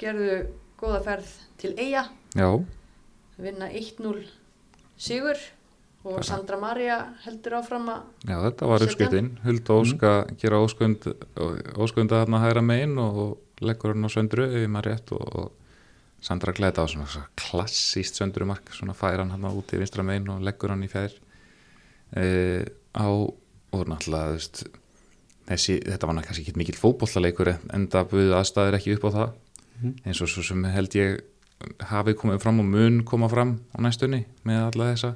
gerðu góða ferð til Eyja. Já, vinna 1-0 sigur og Bara- Sandra Maria heldur áfram að já, þetta var uppskritin Hulda Óska gera óskund óskunda þarna hægra megin og leggur hann á söndru ef maður rétt og, og Sandra glæta á svona, svona klassíst söndrumark svona fær hann hann út í vinstra megin og leggur hann í fjær e, á og náttúrulega veist, þessi, þetta var kannski ekki mikill fótbollaleikur en enda buðu aðstæður ekki upp á það. Mhm. eins og svo sem held ég hafi komið fram og mun koma fram á næstunni með alla þessa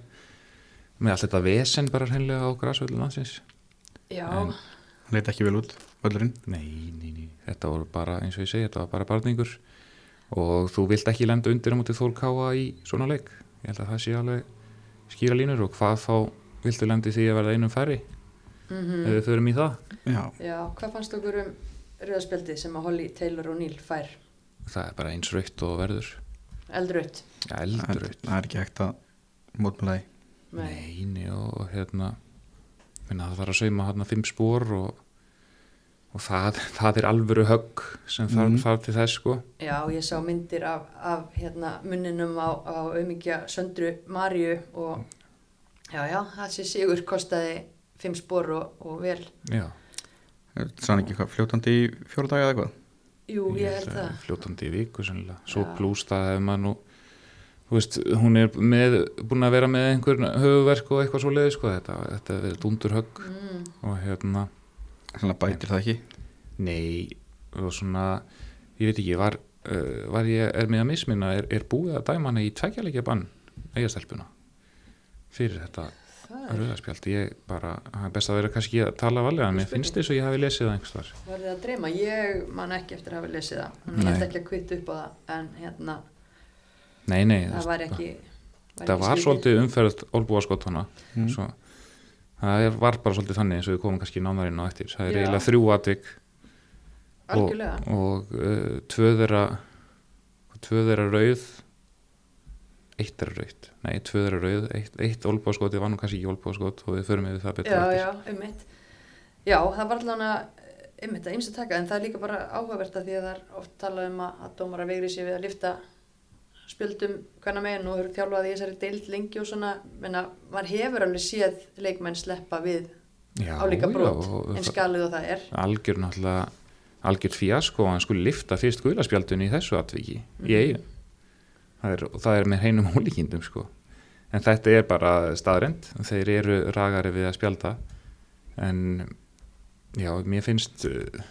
með allt þetta vesen bara hreinlega á græsvöldu landsins. Já, En- hann leit ekki vel út, völlurinn. Nei, nei, nei, þetta voru bara eins og ég segi, þetta var bara barningur og þú vilt ekki lenda undir á móti þólkáa í svona leik? Ég held að það sé alveg skýra línur og hvað þá viltu lendi því að verða einum færri? Mm ef við förum í það. Já, já, hvað fannst okkur um rauðaspjaldið sem að Holly, Taylor og Neil fær? Það er bara eins raukt og verður. Eldraut ja, er, raukt það er ekki hægt að mótmælaði Neini og hérna minna, það þarf að sauma hérna fimm spór og, og það, það er alvöru högg sem þarf, Mhm. þarf til þess sko Já, ég sá myndir af, af hérna, munninum á, á auðmyggja Söndru Maríu og já, já, þessi sigur kostaði fimm spor og, og vel. já, Sann ekki hvað, fljótandi í fjóra daga eða eitthvað Jú, ég held það. fljótandi í viku sennilega. svo Já. plús það hefur maður nú þú veist, hún er með, búin að vera með einhver höfuverk og eitthvað svo leiði sko, þetta, þetta er dundur högg Mm, og hérna Svona bætir það ekki Nei, og svona ég veit ekki, var, uh, var ég er með að misminna, er, er búið að dæma hana í tveggjarleikja bann, eigastelpuna fyrir þetta það rauðarspjald, ég bara það er best að vera kannski að tala valega, mér finnst þess að ég hafi lesið það einhvers þar var þið að dreyma. Ég man ekki eftir að hafa lesið það. Nei. held ekki að kvitta upp á það, en hérna, Nei, nei, það var ekki... það var ekki svolítið umferð olbúaskott hana Mm. svo, það er, var bara svolítið þannig eins og við komum kannski nánar inn á eftir. Það er Já. eiginlega þrjú atvik og, og uh, tvö þeirra tvö þeirra rauð eitt er rauð nei, tvö þeirra rauð, eitt, eitt olbúaskoti var nú kannski ekki olbúaskot og við förum yfir það betur Já, já, ummitt. Já, það var allan að, ummitt, að ymsa taka, en það er líka bara áhugavert að því að það er oft talað um að, að dómara veigri sér við að lifta spjöldum hvernig meginn og hefur þjálfað í þessari deild lengi og svona, menna, maður hefur alveg séð leikmenn sleppa við álíka og eins það- galið og það er. algjör náttúrulega algjör fíasko að hann skulle lifta fyrst guðlaspjaldun í þessu atviki Mhm. í eigin það er, og það er með heinum ólíkindum sko. en þetta er bara staðrend þeir eru ragari við að spjalda en já, mér finnst uh,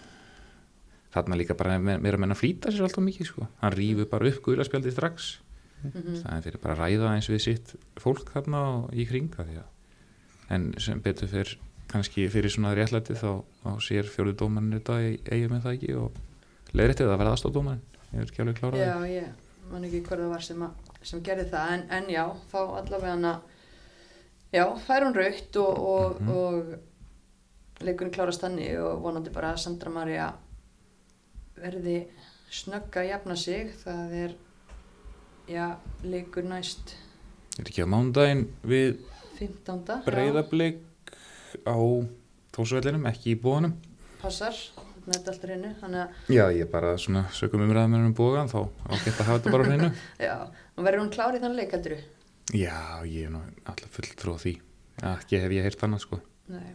þarna líka bara me- meira menn að flýta sér alltaf mikið sko. hann rýfur bara upp guðlaspjaldi strax. Mm það er fyrir bara að ræða eins við sitt fólk þarna í kringa því að en sem betur fyrir kannski fyrir svona réttlæti þá, þá sér fjóruð dómarinn þetta í- eigi með það ekki? Og leiðrættið að verða aðstofdómarinn ég er ekki alveg klárað. Já, ég man ekki hver það var sem, að, sem gerði það, en, en já, þá allavega hana, já, fær hún raukt og, og, Mhm. og leikurinn klárast þannig og vonandi bara að Sandra Maria verði snögga að jafna sig, það er, já, leikur næst er ekki á mándaginn við 15. breyðablík á tósvellinum, ekki í búanum Passar, þetta er alltaf hreinu. Já, ég bara svona sögum umræðum með um búan þá ágætt að hafa þetta bara hreinu já, og verður hún klár í þann leik, heldur þú? Já, ég er nú alltaf full trú á því ekki hef ég heyrt annað sko Nei.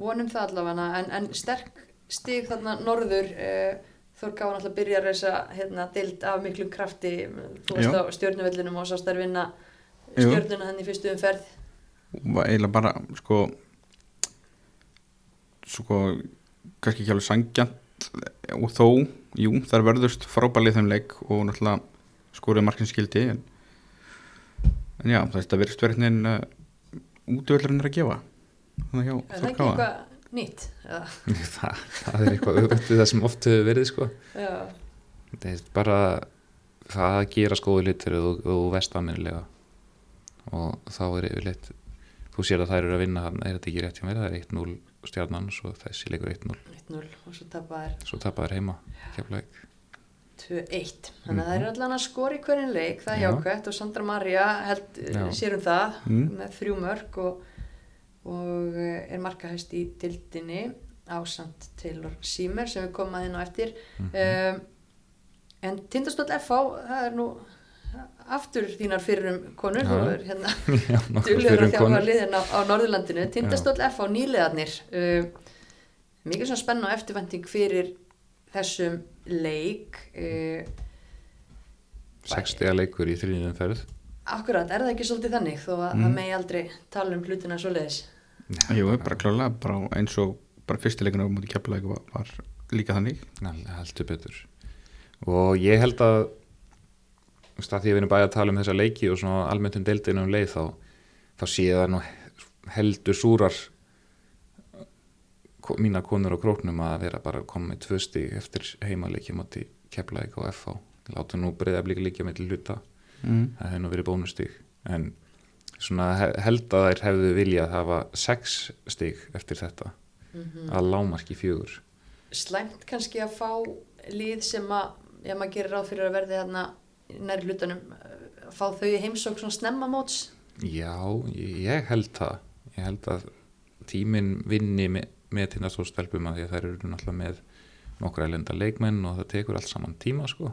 Vonum það allavega, en, en sterk stig þarna norður, uh, Þór Gáðan alltaf byrjar þessa hérna, dild af miklum krafti, þú veist Já. á stjórnuvellinum og sást þær vinna stjórnuna henni fyrstu umferð. var eiginlega bara sko sko kannski ekki alveg sangjant og þó, jú, þar verðust frábælið þeim leik og náttúrulega skorið markins skildi en, en já, þetta verðist verðin uh, útvöldurinn er að gefa. Þannig hjá Er það Nýtt? Já. það, er eitthvað auðvitað það sem oft hefur verið sko það er bara það að gera skóðu hlutir og þú vest aðminnilega og þá er yfirleitt þú sér að þær eru að vinna hann er þetta ekki rétt hjá mér, það er 1-0 stjarnan og þessi leikur 1-0 1-0 og svo tapaður heima keflaug 2-1 þannig að það er allan að skora í hverjum leik það er Mhm. Já. jákvæmt og Sandra Maria held Já. sér um það Mm. með þrjú mörg og, og eh, er markahæst í dildinni ásand Taylor Seymour sem við komum að inn á eftir. Mhm. um, en Tindastóll FH það er nú aftur þínar fyrrum konur. Þú er hérna duglegur að konur. liðin á, á Norðurlandinu. Tindastóll FH nýlegaðnir uh, mikið svona spenn og eftirvænting fyrir þessum leik. Uh, 60 leikur í þrýðum ferð Akkurat, er það ekki svolítið þannig þó að Mm. það megi aldrei tala um hlutina svoleiðis Jú, bara klálega, bara eins og bara fyrstileikinu á mútið keflaug var, líka þannig. Nei, heldur betur. Og ég held að þú veist, að því að við erum bæði að tala um þessa leiki og svona almennt um deildinu um leið þá, þá sé ég það nú heldur súrar mína konur á króknum að vera bara að koma með tvö stig eftir heimaleiki mátti keflaðik og FH láta nú breyða blíka líka með hluta. Mm. það hefði nú verið bónustig. En svona he- held að þær hefðu viljað hafa sex stig eftir þetta. Mm að lámarki fjögur. Slæmt kannski að fá lið sem að, ef maður gerir ráð fyrir að verði hérna nær hlutanum að fá þau í heimsók svona snemma móts? Já, ég held það. Ég held að tíminn vinni með, með tindastóðstelpum að því að þær eru náttúrulega með nokkra elenda leikmenn og það tekur allt saman tíma sko.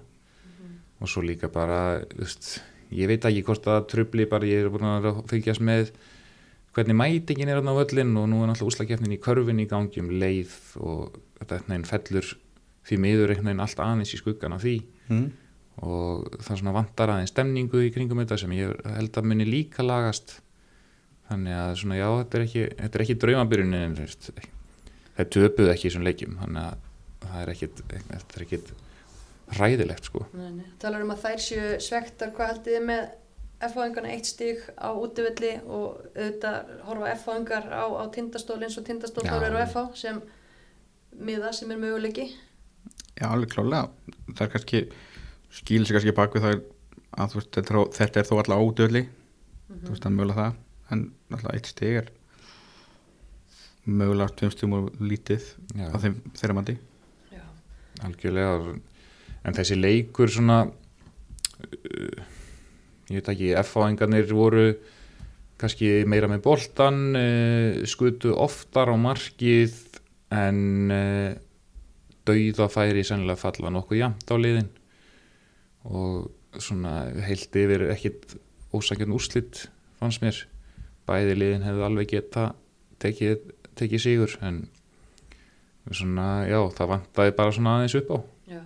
Og svo líka bara þú veist, ég veit ekki hvort það trubli bara ég er búin að fylgjast með hvernig mætingin er á völlin og nú er náttúrulega úslakefnin í körfin í gangi um leið og þetta einhvern veginn fellur því miður einhvern veginn allt aðeins í skuggan af því. Mm. og það svona vantar aðeins stemningu í kringum þetta sem ég held að muni líka lagast. Þannig að svona já, þetta er ekki, þetta er ekki draumabyrjunin það töpuð ekki í þessum leikjum þannig að það er ekkit, er ekkit hræðilegt sko. Nei, nei. Talar um að þær séu svektar hvað haldið þið með F-fáðingarna eitt stig á útivilli og auðvitað horfa F-fáðingar á, á tindastól eins og tindastól Já. þór eru F-fá sem miða sem er möguleiki? Já, alveg klálega það er kannski, skýl sig kannski bak við það að þú veist, þetta, er þó- þetta er þó alltaf ádöðli þú veist, það er mögulega það. En alltaf eitt stig er mögulega tveim stigum og lítið já, á þeim þeirra mandi Já, algjörlega en þessi leikur svona uh, ég veit ekki F-fáingarnir voru kannski meira með boltan uh, skutu oftar á markið en uh, dauðafæri sennilega falla nokkuð jamt á liðin. Og svona heilt yfir ekkit ósangjarn úrslit fannst mér. Bæði liðin hefðu alveg geta tekið, tekið sigur en svona, já, það vantaði bara svona aðeins upp á. Já.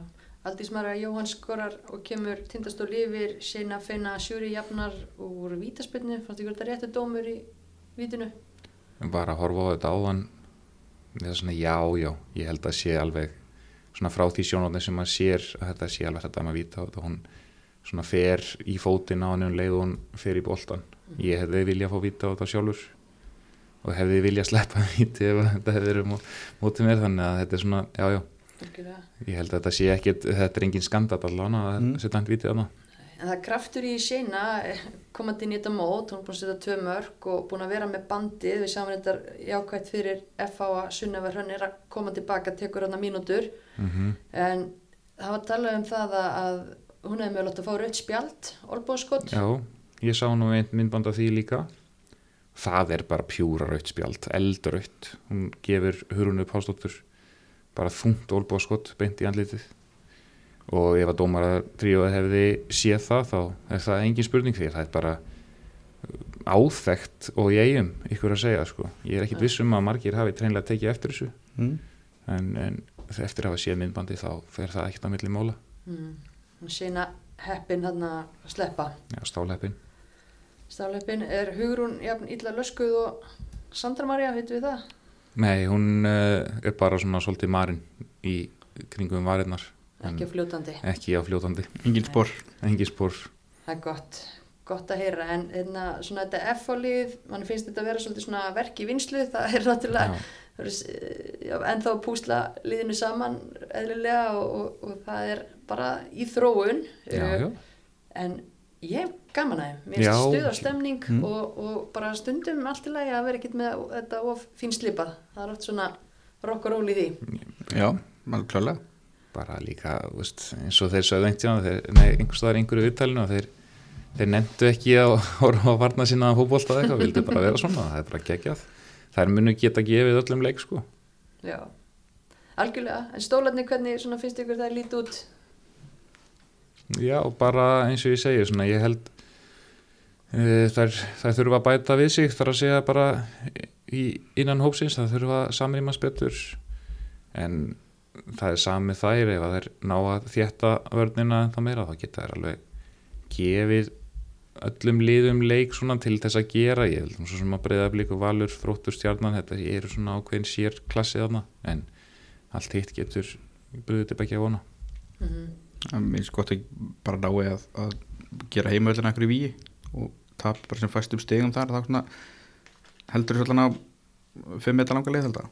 Aldís Mara Jóhann skorar og kemur tindastól yfir Seina Feina Sjúri jafnar úr vítaspilnu fannst ykkur þetta réttu dómur í vítinu bara að horfa á þetta áðan. Það er svona já, já, ég held að sé alveg svona frá því sjónarni sem maður sér að þetta sé alveg þetta maður víta þetta. Hún svona fer í fótinn á hann um leið og hún fer í boltan ég hefði viljað fá víta á þetta sjálfur og hefði viljað sleppa víti ef þetta hefði verið mó- mótið mér þannig að þetta er svona, já, já. Ég held að þetta sé ekkit, þetta er engin skandal allan að Mm. setja hann vítið þarna. En það er kraftur í Seina komandi inn í þetta mót, hún er búin að setja tvö mörg og búin að vera með bandið, við sjáum þetta jákvægt fyrir FH að Sunneva Hrönn er að koma tilbaka, tekur hana mínútur. Mm en það var talað um það að, að hún hefði mögulegt að fá rautt spjald, olbóðskott Já, ég sá nú einn myndband af því líka. Það er bara pjúra raut spjald eldraut, hún gefur hurunu pástóttur bara þungt olbóðskott beint í andlitið og ef að dómara tríóð hefði séð það þá er það engin spurning því það er bara áþekkt og ég eigum ykkur að segja sko. ég er ekkit vissum að margir hafi treinlega tekið eftir þessu mm. en, en eftir að hafa séð myndbandi þá fer það ekkert að milli móla mm. sína heppin hann að sleppa Já, stáleppin Stafleppin, er Hugrún jafn illa löskuð og Sandra Maria, veitum við það? Nei, hún uh, er bara svona svolítið marinn í kringum varinnar Ekki á fljótandi. ekki á fljótandi, engin spór engi spór Það er gott, gott að heyra en einna, svona þetta F-fólið, mann finnst þetta að vera svolítið svona verk í vinslu, það er náttúrulega Já. það er, já, ennþá að púsla liðinu saman eðlilega og, og, og það er bara í þróun já, eh, já. en ég hef gaman að þeim. Mér finnst stuð á stemning Mm. og, og bara stundum allt í lagi að vera ekkert með þetta of fín slipað það er oft svona rock og roll í því. Já, maður klálega bara líka, veist, eins og þeir sögðu einhvern tíðan, nei, einhvers staðar í einhverju viðtælinu og þeir, þeir nefndu ekki að horfa að varna sína að fótbolta eða eitthvað, vildi bara vera svona, það er bara geggjað. Þær munu geta gefið öllum leik sko. Já, algjörlega. En stólarnir hvernig finnst ykkur það lítið út Já, bara eins og ég segi, svona, ég held uh, þær, þær þurfa að bæta við sig, þar að segja bara í, innan hópsins, það þurfa að samrýmast betur. En það er sami þær ef þær ná að þétta vörnina en það meira, þá geta þær alveg gefið öllum liðum leik svona til þess að gera. Ég held svo sem að breyða blíku valur þróttur stjarnan, þetta eru svona ákveðin sér klassið þarna, en allt hitt getur buðið tilbækja vona. Mm það minnst gott að bara nái að, að gera heimöldina einhverju víi og tap bara sem fæstum stegum þar þá svona heldur allan á fimm metra langa leið held að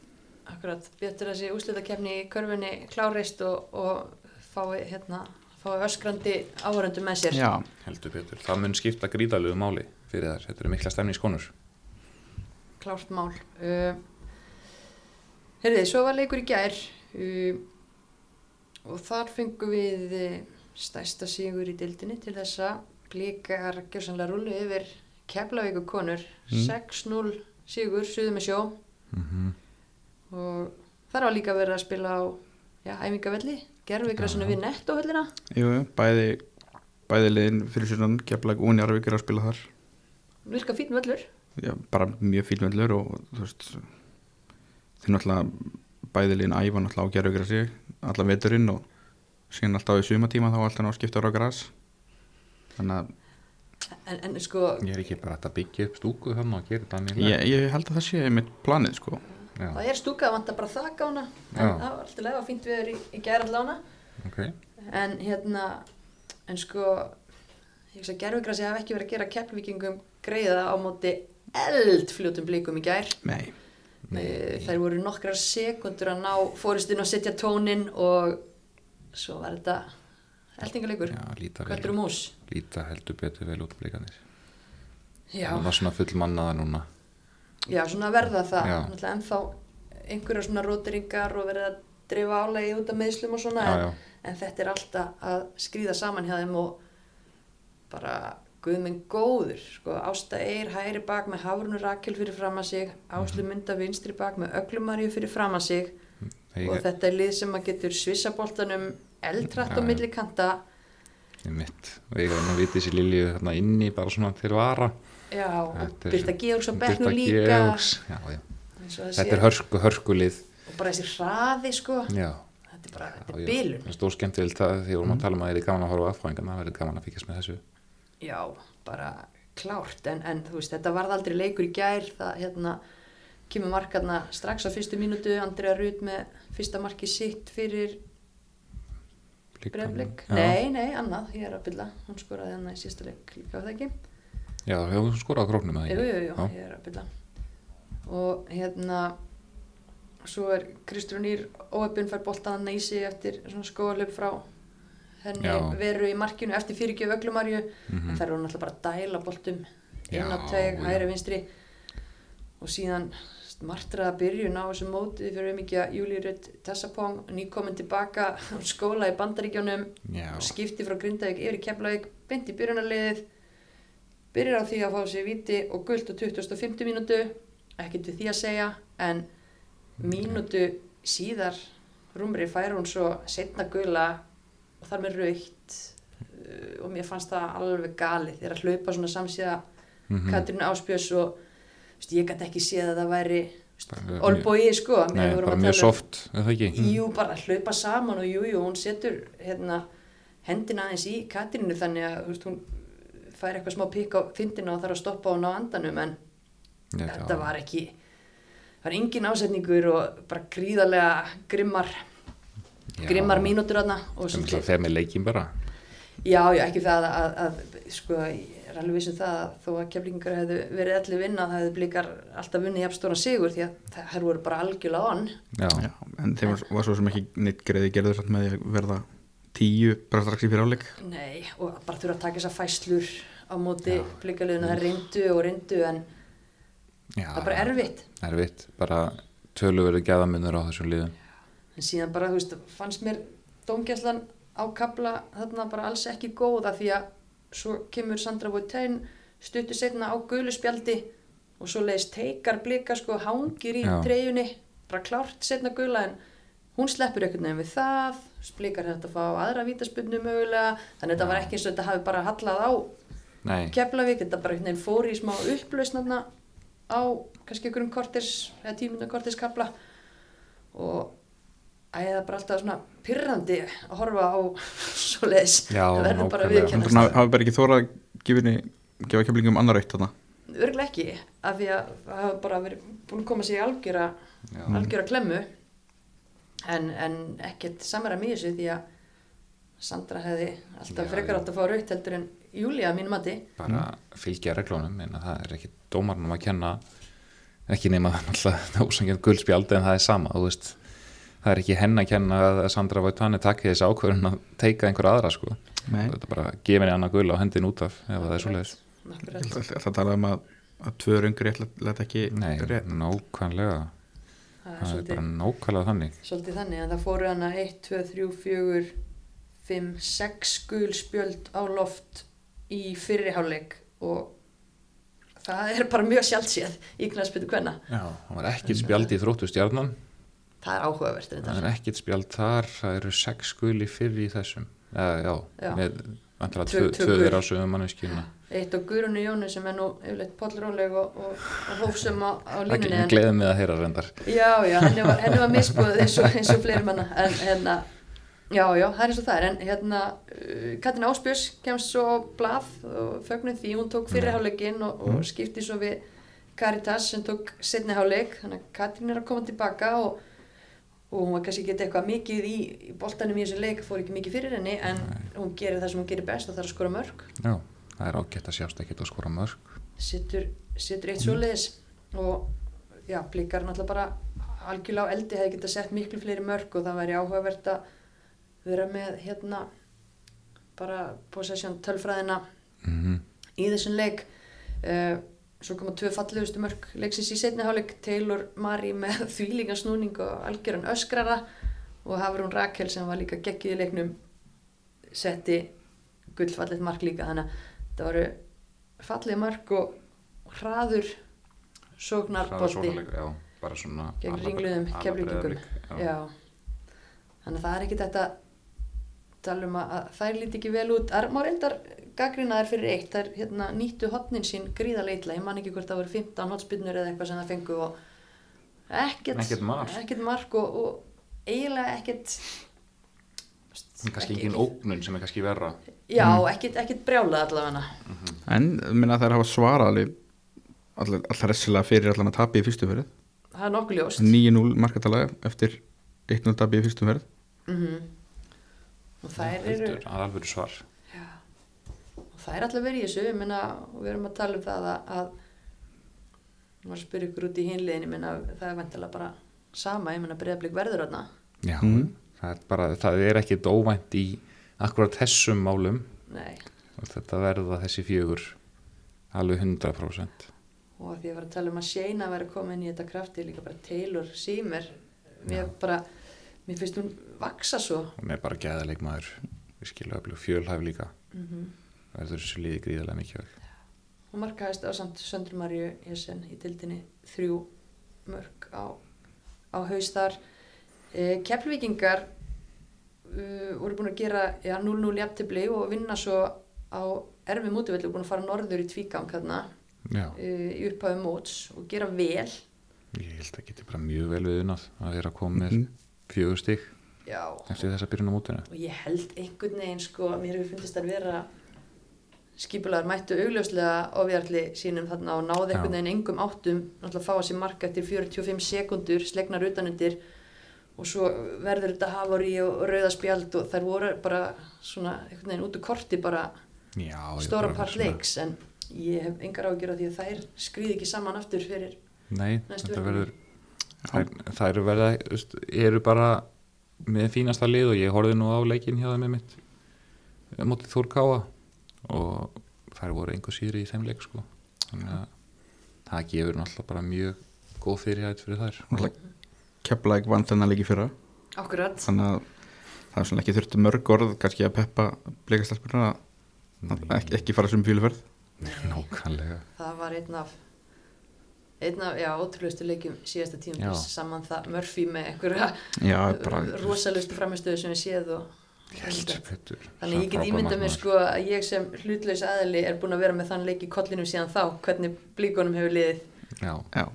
Akkurat, betur þessi úslitakefni í körfunni klárist og, og fái, hérna, fái öskrandi áhöröndu með sér. já, heldur betur, það mun skipta gríðalegu máli fyrir þær, þetta eru mikla stemningskonur. Klárt mál. Uh, Herriði, svo var leikur í gær. Uh, og þar fengum við uh, stærsta sigur í dildinni til þess að blíkar gjössanlega rullu yfir Keflavíku konur. Mm. 6-0 sigur, suðu með sjó mm -hmm. og þar var líka verið að spila á já, æfingavelli, gerðvigrasinu Já. við nettóhöllina. jú, jú, bæði bæði liðin fyrir sérna geflag og Njarvík er að spila þar Virka fín völlur. já, bara mjög fílmöllur og þú veist þeir náttúrulega bæði liðin æfa náttúrulega á gerðugra sig allan veturinn og síðan alltaf í sumatíma þá alltaf ná skipta ára græs þannig að En, en sko, ég er ekki bara að byggja upp stúku þannig að gera þetta mjög ég, ég held að það sé mitt planið sko. Já, það er stúkað, vantar bara þak á hana. En það var alltaf lega fínt við í, í gæra allána ok. En hérna en sko ég veist að gerfugrasi hafi ekki verið að gera keppvíkingum greiða á móti eldfljótum blikum í gær. Nei, Eh, þær voru nokkrar sekundur að ná fóristinn og setja tónin og svo var þetta líta, kvöldur og mús. Líta heldur betur vel út blikanir já, Það var svona full mannaða núna. Já, svona verða það. Náttúrulega ennþá einhverja svona róteringar og verið að dreifa álegi út af meðslum og svona Já, en, já, en þetta er alltaf að skrýða saman hjá þeim og bara guðminn góður sko, Ásta Eir hægri bak með Hafrunur Rakel fyrir fram að sig Áslu Munda vinstri bak með Öglumarju fyrir fram að sig. Og ég þetta er lið sem að getur svissaboltanum eldrætt Já, á já. milli kanta. Er mitt og ég nú vitið sér Lilju þarna inni bara svona til vara. Já, og Þetta er- Birta Georgs Birta bekknu líka. Georgs, já, já. og það Þetta er hörku, hörkulið. Og bara þessi hraði sko. Já, þetta er bara, þetta er já. bilun. Það er stór skemmtilegt að því vorum að tala um að það er gaman að horfa á aðfáingan það verður gaman að fíkast með þessu já, bara klárt. En, en þú veist, þetta varð aldrei leikur í gær. Það hérna kemur markarna strax á fyrstu mínútu. Andrea Rut með fyrsta marki sitt fyrir breyflik Já. nei, nei, annað, ég er að bylla hún skoraði hann í sísta leik líka á það ekki? Já, hefur skorað á króknum eða jú, ekki? jú, jú, Já. ég er að bylla og hérna svo er Kristrún Ír óöfbjörn fær í sig eftir svona skóalöp frá henni Já. veru í markinu eftir fyrirgjöf öglumarju Mhm. en þær eru náttúrulega bara dæla boltum inn á teg, hægri vinstri. Og síðan martraða byrjun á þessu móti fyrir ekki að Júlíu Rutt Tessapong nýkomin tilbaka á skóla í bandaríkjónum og skipti frá Grindavík yfir í Keflavík beint í byrjunarliðið. Byrjar á því að fá sér viti og gult á 2050 mínútu. Ekkert við því að segja en mínútu síðar rúmri fær hún svo setna gula og þar með raukt uh, og mér fannst það alveg galið þegar að hlaupa svona samsíða Mhm. Katrín Áspjörs og veist, ég gæti ekki séð að það væri Bara- olbói sko Nei, bara mjög um- soft, er það ekki? Jú, bara hlaupa saman og jú, jú, hún setur hérna, hendina aðeins í Katrínu þannig að veist, hún fær eitthvað smá pík á þindina og þarf að stoppa hún á andanum en Nei, þetta var ekki það var engin ásetningur og bara gríðarlega grimmar. Grimmar mínútur aðna og Það er þegar með leikin bara? Já, já, ekki það að, að, sko, ég er alveg vissum það að þó að keflingar hefðu verið allir vinna það hefðu blikar alltaf vunnið jafnstóran sigur því að þær voru bara algjörlega on. Já, Já, en þeim var, var svo sem ekki neitt greiði gerður samt með að verða tíu bara strax í fyrir áleik Nei, og bara þurfa að taka þessar fæslur á móti blikaliðinu, það reyndu og reyndu en já. það er bara erfitt. Erfitt, bara töluverðu gæðamunur á þessum liðum en síðan bara, þú veist, fannst mér dómgæslan á kabla þarna bara alls ekki góða því að svo kemur Sandra Voitein stuttu setna á gulu spjaldi og svo leiðist teikar blika sko hangir í Já. treyjunni bara klárt setna gula en hún sleppur einhvern veginn við það blikar þetta að fá aðra vítaspunnu mögulega þannig að þetta var ekki eins og þetta hafi bara hallað á Keflavík, þetta bara einhvern veginn fór í smá upplausnarna á kannski einhverjum kortis eða tímundum kortis kapla og æði það bara alltaf svona pyrrandi að horfa á svoleiðis. Já, það verður bara viðkennast að hafi bara ekki þórað að gefa keflingum annar eitt þarna. Örglega ekki af því að það hafa bara verið búin að koma sér í algjöra Já. algjöra klemmu. En, en ekkert samara mjög þessu því að Sandra hefði alltaf Já, frekar átt að fá raut heldur en Júlia að mínum mati. Bara fylgja reglunum en það er ekki dómarnum að kenna ekki nema alltaf ósangjönd guldspjald en það er sama þú veist það er ekki henn að kenna að Sandra Vautani takki þessi ákvörðun að teika einhver aðra sko. Nei, þetta er bara að gefa henni annað gul á hendin út af ef það er svo leiðis það talaði um að, að tvö rétt leta ekki Nei, rétt. nákvæmlega. Það er það er svolítið- bara nákvæmlega þannig. Svolítið þannig að það fóru hana 1, 2, 3, 4, 5, 6 gul spjöld á loft í fyrriháleik og það er bara mjög sjálfséð í knæspytu hvenna. Já, það var ekkert spjald í þróttu stjarnan Það er áhugavert það er ekkert spjald þar það eru sex guli fyrir í þessum já, já, Já. með vantilega Tvö- tvö, tvö tvö gul. þeirra á sögum manneskjuna Eitt á Guðrunu Jónu sem er nú yfirleitt pollróleg og, og, og hófsum á, á það línunni. en- gleðið með að heyra reyndar Já, já, henni var, henni var misbúið eins og, eins og fleiri manna en hérna, já, já, það er eins og það er en hérna, uh, Katrin Áspjörs kemst svo blað og fögnuð því hún tók fyrirháleikinn og, og skipti svo við Caritas sem tók setniháleik, þannig að Katrin er að koma tilbaka og, og hún var kannski ekki eitthvað mikið í, í boltanum í þessu leik, fór ekki mikið fyrir henni en hún gerir það sem hún gerir best og það er að skora mörg já, það er ágætt að sjást ekkert að skora mörg setur, setur eitt svoleiðis og já, blikar náttúrulega bara algjörlega á eldi hefði getað sett miklu fleiri mörg og það væri áhugavert að vera með hérna bara possession tölfræðina mm í þessum leik. Uh, svo koma tvö fallegustu mörg leiksins í setni hálfleik Taylor Mari með þvílingansnúning og algjöran öskrara og Hafrún Rakel sem var líka geggið í leiknum setti gullfallet mark líka þannig að það voru fallið mark og hraður svona gegn ringluðum já. Þannig að það er ekki þetta tala um að, þær líti ekki vel út. Er, má reyndar gaggrina þær fyrir eitt þær hérna, nýttu hotnin sín gríðaleitla ég man ekki hvort það voru 15 hotspinnur eða eitthvað sem það fengu og ekkert, Ekkert mark. ekkert mark og, og eiginlega ekkert En kannski ekki- engin ógnun sem er kannski verra. Já, ekkert, ekkert brjálað allavega. En minna þær hafa svarað alveg allar, ressilega fyrir allan að tapi í fyrstu ferð. Það er nokkuð ljóst. 9-0 markatalega eftir 1-0 tapi í fyrstu ferð. Mm og þær eru Heldur, að alveg svar það er alltaf verið í þessu, ég meina, og við erum að tala um það að, að var að spyrja ykkur út í hinliðin, ég meina, það er vantilega bara sama, ég meina, breyðablík verður þarna. já, Mhm. það er bara, það er ekkit óvænt í akkurat þessum málum. Nei, og þetta verða þessi fjögur alveg 100% og að því að var að tala um að væri að koma inn í þetta krafti, líka bara Taylor Seymour, mér bara, mér finnst hún vaksa svo. hún er bara gæðalegmaður við skilja öflug fjölhæf líka. Mm verður þessu liði gríðarlega mikið hún markaðist á samt Söndru Marju Jessen í dildinni þrjú mörg á, á haus þar. E, Keflvíkingar uh, voru búin að gera ja, 0-0 jafntefli og vinna svo á erfi mútivelli og búin að fara norður í tvígang hérna Já, uh, í upphæðu móts og gera vel. Ég held að geti bara mjög vel við unnað að vera að koma með Mhm. fjögur stig já, eftir þessa byrjun á mótinu. og ég held einhvern veginn sko að mér hefur fundist að vera skipulegar mættu augljóslega ofjarli sínum þarna og náði einhvern veginn engum áttum náttúrulega fá að sér marka eftir 45 sekundur slegnar utanundir og svo verður þetta hafari og rauða spjald og þær voru bara svona einhvern veginn út úr korti bara Já, stóra bara part leiks en ég hef engar ágjör af því að þær skrýði ekki saman aftur fyrir Nei, þetta verður þær, þær eru verða, eru bara með fínasta lið og ég horfði nú á leikin hjá þeim með mitt mótið Þór Káa og þær voru einhver síðri í þeim leik sko. þannig að það gefur náttúrulega bara mjög góð fyrirhætt fyrir þær. Keflæk vann þennan leiki fyrra. Akkurat. Þannig að það er svona ekki þurfti mörg orð kannski að peppa bleikastelpurna að ekki, ekki fara sem fíluferð. Nákvæmlega. Það var einn af einn af, já, ótrúlustu leikjum síðasta tíum saman það Murphy með einhverja rosalustu framistöðu sem við séð og þannig ég get ímyndað mér sko að ég sem hlutlaus aðli er búin að vera með þann leik í kollinum síðan þá hvernig blíkonum hefur liðið. Já, Já,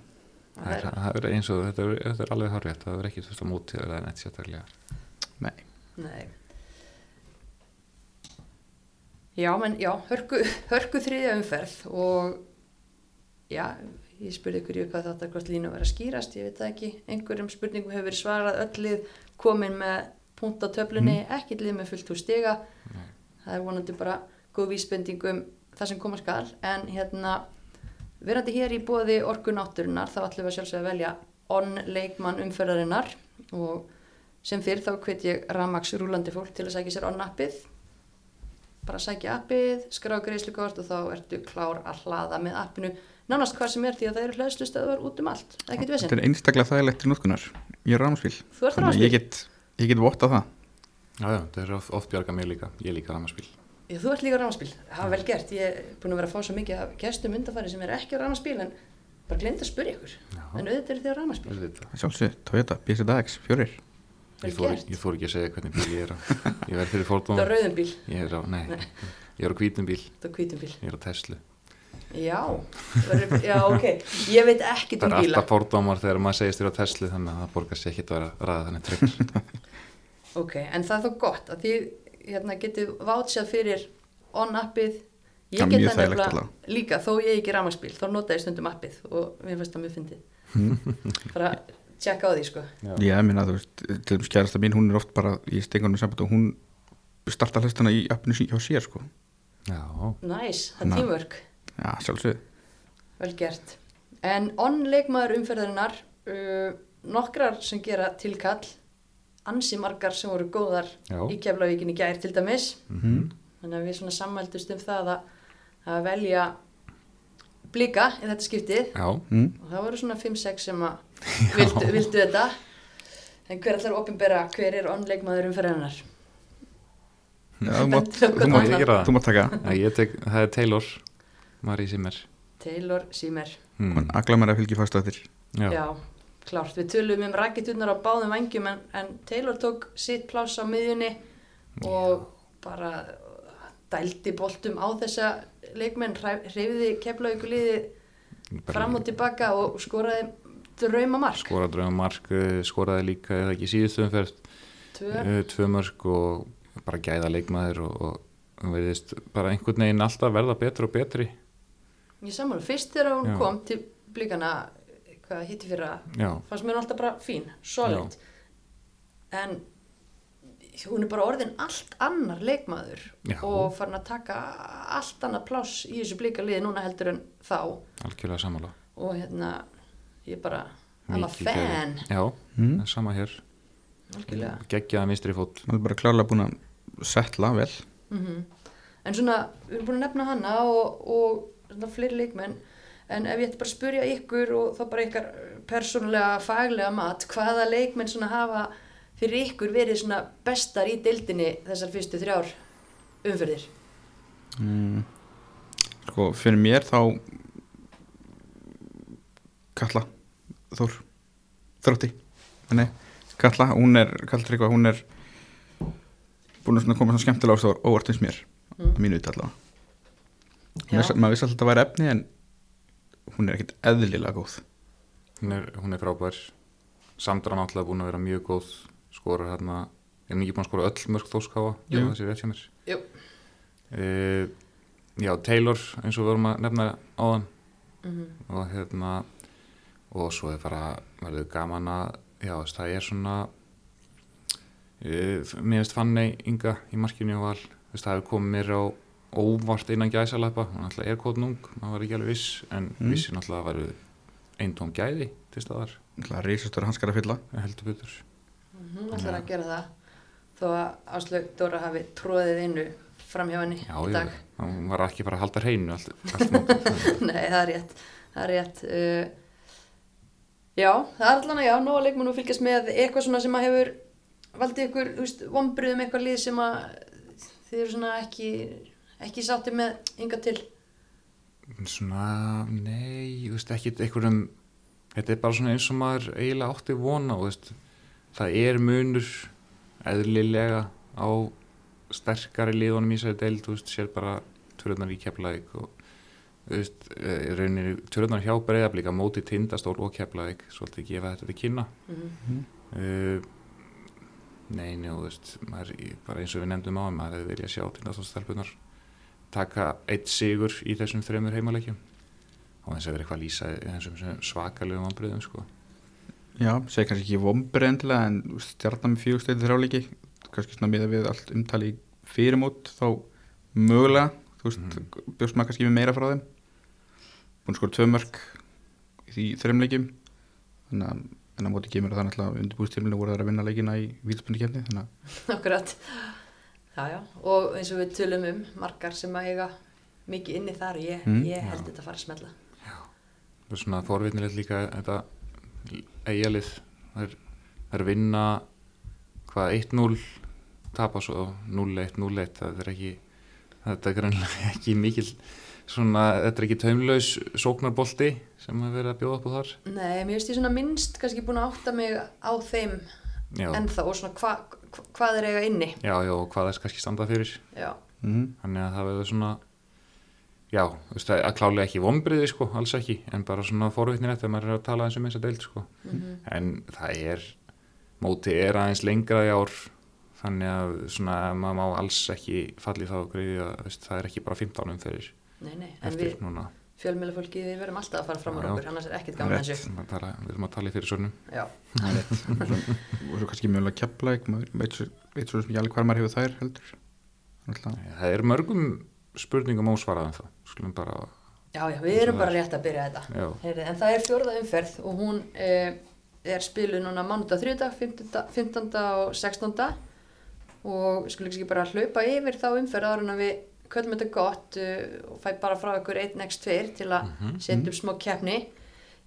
það er, það er eins og þetta er, þetta er alveg hárrétt það er ekki þurft að mótið eða neitt sérstaklega. Nei. Nei. Já, menn, já, hörku, hörku þriðja umferð og já, ég spurði ykkur í hvað þetta hvort línu var að skýrast, ég veit það ekki, einhverjum spurningum hefur verið svarað öllið komin með punkt á töflunni, ekki lið með fullt úr stiga, það er vonandi bara góð vísbending um það sem koma skal, en hérna, verandi hér í bóði orku náttúrunar, þá ætlum við að sjálfsögða að velja onn leikmann umferðarinnar. Og sem fyrir þá hvet ég Ramax rúlandi fólk til að sækja sér onn appið bara sækja appið, skrá greiðslukort og þá ertu klár að hlaða með appinu. Nánast hvað sem er því að það eru hlæðslustöðuar út um allt, það getur Þetta er einstaklega þægilegt til notkunar Ég er ert Þannig að ég get, ég get votta það. Já, já, það er oft, oft bjarga mig líka. Ég líka ramaspil Já, þú ert líka rámaspíl, það var vel gert. Ég er búin að vera að fá svo mikið af gestum undarfæri sem er ekki á rámaspíl en bara glemt að spyrja ykkur. Já. en auðvitað er því á rámaspíl, Sjálfsög, Toyota, BZX, fjórir. Ég fór, gert. ég fór ekki að segja hvernig bíl ég er á. Ég verð fyrir þetta fórdóm er rauðum bíl, Ég er á, nei, ég er á hvítum bíl. Þetta er hvítum bíl. Ég er á Tesla já, verður, já ok. Ég veit ekki Það um er bíla. alltaf fórdómar þegar maður segist þér á Tesla Þannig að það borgar sér ekki að vera að ræða þannig trygg. Ok, en það er þó gott að þið hérna, getið vátsjað fyrir on-appið. Já, ég get það nefnilega líka þó ég ekki rafmagnsbíl þá nota ég stundum appið og mér finnst það mjög fyndið. Bara tjekka á því sko. Ég minna, þú veist, til dæmis kærasta mín hún er oft bara í stengunum samband og hún starta hlustana í appinu sí- hjá sér sko. Já, næs, það er tímvörk Já, sjálfsög vel gert. En on-leikmaður umferðarinnar uh, nokkrar sem gera tilkall ansi margar sem voru góðar Já. í Keflavíkinni gær til dæmis. Mhm. þannig að við svona sammældust um það að, að velja blika í þetta skiptið. Já, mm. og það voru svona 5-6 sem að vildu, vildu þetta. En hver allar opinbera hver er onleikmaður umferðarinnar? Já, þú mátt, taka. Já, ég tek, það er Taylor Marie Simmer Taylor Seymour mm. Hún agla mér að fylgja fast eftir Já, Já, klárt, við tölum um raketurnar á báðum vangjum en, en Taylor tók sitt pláss á miðjunni og bara dældi boltum á þessa leikmenn, hreyfiði keflauguliði fram og tilbaka og skoraði drauma mark skora drauma mark eh, skoraði líka eða ekki síðustu umferð. Tvö. eh, mörg og bara gæða leikmaður og, og verðist bara einhvern veginn alltaf verða betri og betri Ég sammála, fyrst þegar hún Já. kom til blíkana, hvað hitti fyrir að fannst mér hún alltaf bara fín, solid. En hún er bara orðin allt annar leikmaður Já. og farin að taka allt annað pláss í þessu blíka liði núna heldur en þá. Algjörlega samála og hérna ég bara, I'm a Mikið fan. Gæði. já, Mm. er sama hér. Algjörlega. Geggjaða mistri fót. Hún er bara klárlega búin að setla vel. Mm en svona, við erum búin að nefna hana og, og fleiri leikmenn en ef ég ætti bara að spurja ykkur og þá bara ykkar persónulega faglega mat, hvaða leikmenn svona hafa fyrir ykkur verið svona bestar í deildinni þessar fyrstu þrjár umferðir mm. sko fyrir mér þá Katla Þór Þrótti Nei, Katla, hún er Katla Tryggva, hún er búin að koma svona skemmtilega ást og óvart finnst mér Mm. mm. mínu. Viss, maður vissi alltaf að þetta væri efni en hún er ekkit eðlilega góð. Hún er, hún er frábær. Sandra náttúrulega búin að vera mjög góð skora hérna, er ekki búin að skora öll mörg þóskáfa, Jú. það sé rétt hjá mér. Uh, já, Taylor eins og við vorum að nefna áðan. Mhm. og hérna og svo er bara, verður gaman að já, þess, það er svona uh, mér finnst Fanney Inga í markinu og val þess, það hefur komið mér á óvart innan gæsaleppa, hún náttúrulega er kótnung maður var ekki alveg viss, en Mm. vissi náttúrulega að verður eintóm gæði til staðar. Rísastur hanskar að fylla. Heldur betur. Mhm, ætlar að gera það? Þó að Áslaug Dóra hafi tróðið innu fram hjá henni já, í já, dag. Hún var ekki bara að halda hreinu allt, allt mótið. Nei, það er rétt, það er rétt. Uh, já, það er allan að já, nóga leikmenn og fylgjast með eitthvað svona sem að hefur valdið ykkur, þú veist, vombriðum eitthvað lið sem að þið eru svona ekki, ekki sátti með ynga til. svona, nei, þú veist, ekki einhverjum, þetta er bara svona eins og maður eiginlega átti vona og veist, það er munur eðlilega á sterkari liðunum í sér deild, þú veist, sér bara törðunar í keflaðik og þú veist, í rauninni törðunar hjá breyðablík að móti tindastól og keflaðik svolítið gefa þetta til kynna. Mm uh, Nei, nei, þú veist maður, bara eins og við nefndum á maður hefði viljað sjá tindastólstelpunar taka eitt sigur í þessum þreymur heimaleikjum og þess að vera eitthvað að lýsa í þessum sem svakalegum vanbriðum sko. Já, segi kannski ekki vombri endilega en stjarnar með fjögusteytið þrjáleiki kannski svona miða við allt umtali í fyrirmót þá mögulega þú veist, Mhm. bjóst maður kannski með meira frá þeim búin skor tvö mörg í því þreimleikjum þannig að en á móti kemur það náttúrulega undirbúistíminu voru þær að vinna leikina í vítaspunni þannig að Akkurat. Já, já, og eins og við tölum um margar sem að eiga mikið inni þar, ég, Mm, ég held já. þetta að fara að smella. það er svona forvitnilegt líka þetta eigalið það er, það er vinna hvað 1-0 tapa svo 0-1, 0-1 það er ekki þetta er greinlega ekki mikil svona, þetta er ekki taumlaus sóknarbolti sem að vera að bjóða upp á þar Nei, mér finnst ég svona minnst kannski búin að átta mig á þeim já, ennþá og svona hva, hva, hvað er eiga inni. já, já, og hvað þess kannski standa fyrir. Mm þannig að það verður svona já, þú veist, er klálega ekki vombriði sko, alls ekki, en bara svona forvitnilegt þegar maður er að tala eins um þess að deild sko. Mhm. en það er móti er aðeins lengra í ár þannig að svona maður má alls ekki falli þá greiði að það er ekki bara 15 umferðir nei, nei, en eftir við núna fjölmjölafólki við verðum alltaf að fara fram á okkur, annars er ekkert gaman að þessu. Við erum að tala í fyrir svörnum Já, og svo, kannski mögulega kepla maður veit svo, sem ekki alveg hvað maður hefur þær heldur að það er mörgum spurningum ósvarað en það skulum bara, já, já, við erum bara rétt að byrja þetta. Heyri, en það er fjórða umferð og hún eh, er spiluð núna mánudag, þriðdag, 15. 15. og 16. og við skulum ekki bara hlaupa yfir þá umferð ára en við köllum þetta gott uh, og fæ bara frá ykkur 1x2 til að Mhm. setja upp smá keppni.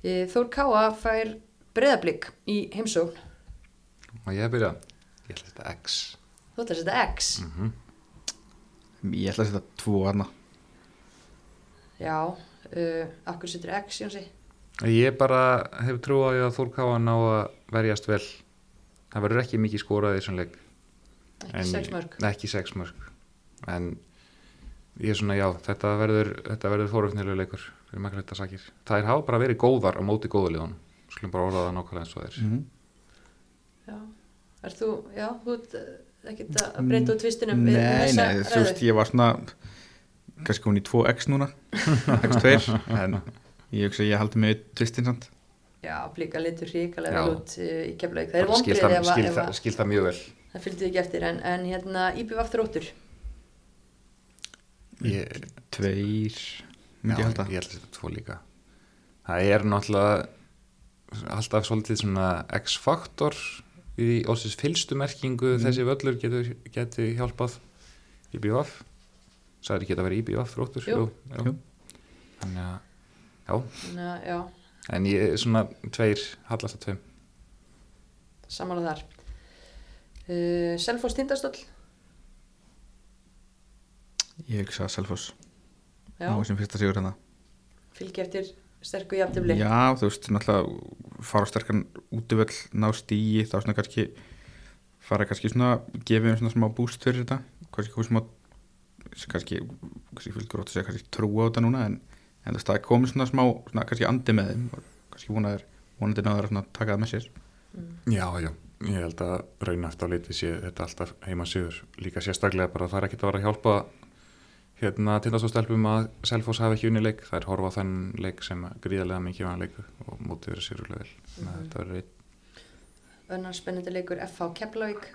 Uh, Þór Káa fær breðablík í heimsókn. og ég byrja ég ætla þetta X Þú ætlar að setja X. mm ég ætla að setja tvo aðna Já, uh, akkur setur X, Jónsi? ég bara hef trú á því að Þór Káa ná að verjast vel það verður ekki mikið skorað í þessum leik Ekki sex mörg. Nei, ekki sex mörg en ég er svona já þetta verður, þetta verður fóröfnilegu leikur fyrir makka þetta sakir það er hafa bara verið góðar á móti góðulegun skulum bara orða það nákvæmlega eins og þeir mm Já. Er þú, já, þú ert uh, ekkert að breyta út tvistinum Nei, við, þessa nei, þú veist, ræðu? ég var svona kannski hún í 2x núna x2, en ég hugsa að ég haldi með tvistinn samt Já, blíka litur ríkalega vel út uh, í keflaug. Það er það, ef, að- skil, það, að það mjög vel það fylgdi ekki eftir en, en hérna IBVF þróttur. Ég, tveir, myndi ég held að þetta tvo líka. Það er náttúrulega alltaf svolítið svona X-faktor í ósins fylstu merkingu. Mm. þessi völlur getur, getur hjálpað í BVF sagði geta verið í BVF þróttur. Jú. Jú. þannig að já, Þannig að, já, en ég er svona tveir, hallast að tveim. Samanlega þar. Uh, Selfoss Tindastóll, ég hugsa Já, á þessum fyrsta sigur hérna. Fylgja eftir sterku jafntefli. Já, þú veist, náttúrulega fara sterkan útivöll, ná stíi þá svona kannski fara kannski svona, gefa um svona smá búst fyrir þetta. Kannski komið smá kannski, kannski fylgur ótt að segja kannski trú á þetta núna en, en það komið svona smá svona kannski andi með þeim. Kannski vonaður, vonandi náður að taka það með sér. Já, já, ég held að raun eftir á litið sé þetta alltaf heima sigur líka sérstaklega bara það er ekkert að vera að hjálpa hérna tindastóðstelpum að Selfoss hafi ekki unni leik, það er horfa á þenn leik sem gríðarlega mikið var leiku og mótið verið vel. Þannig að þetta verður einn, Önnar spennandi leikur FH Keflavík.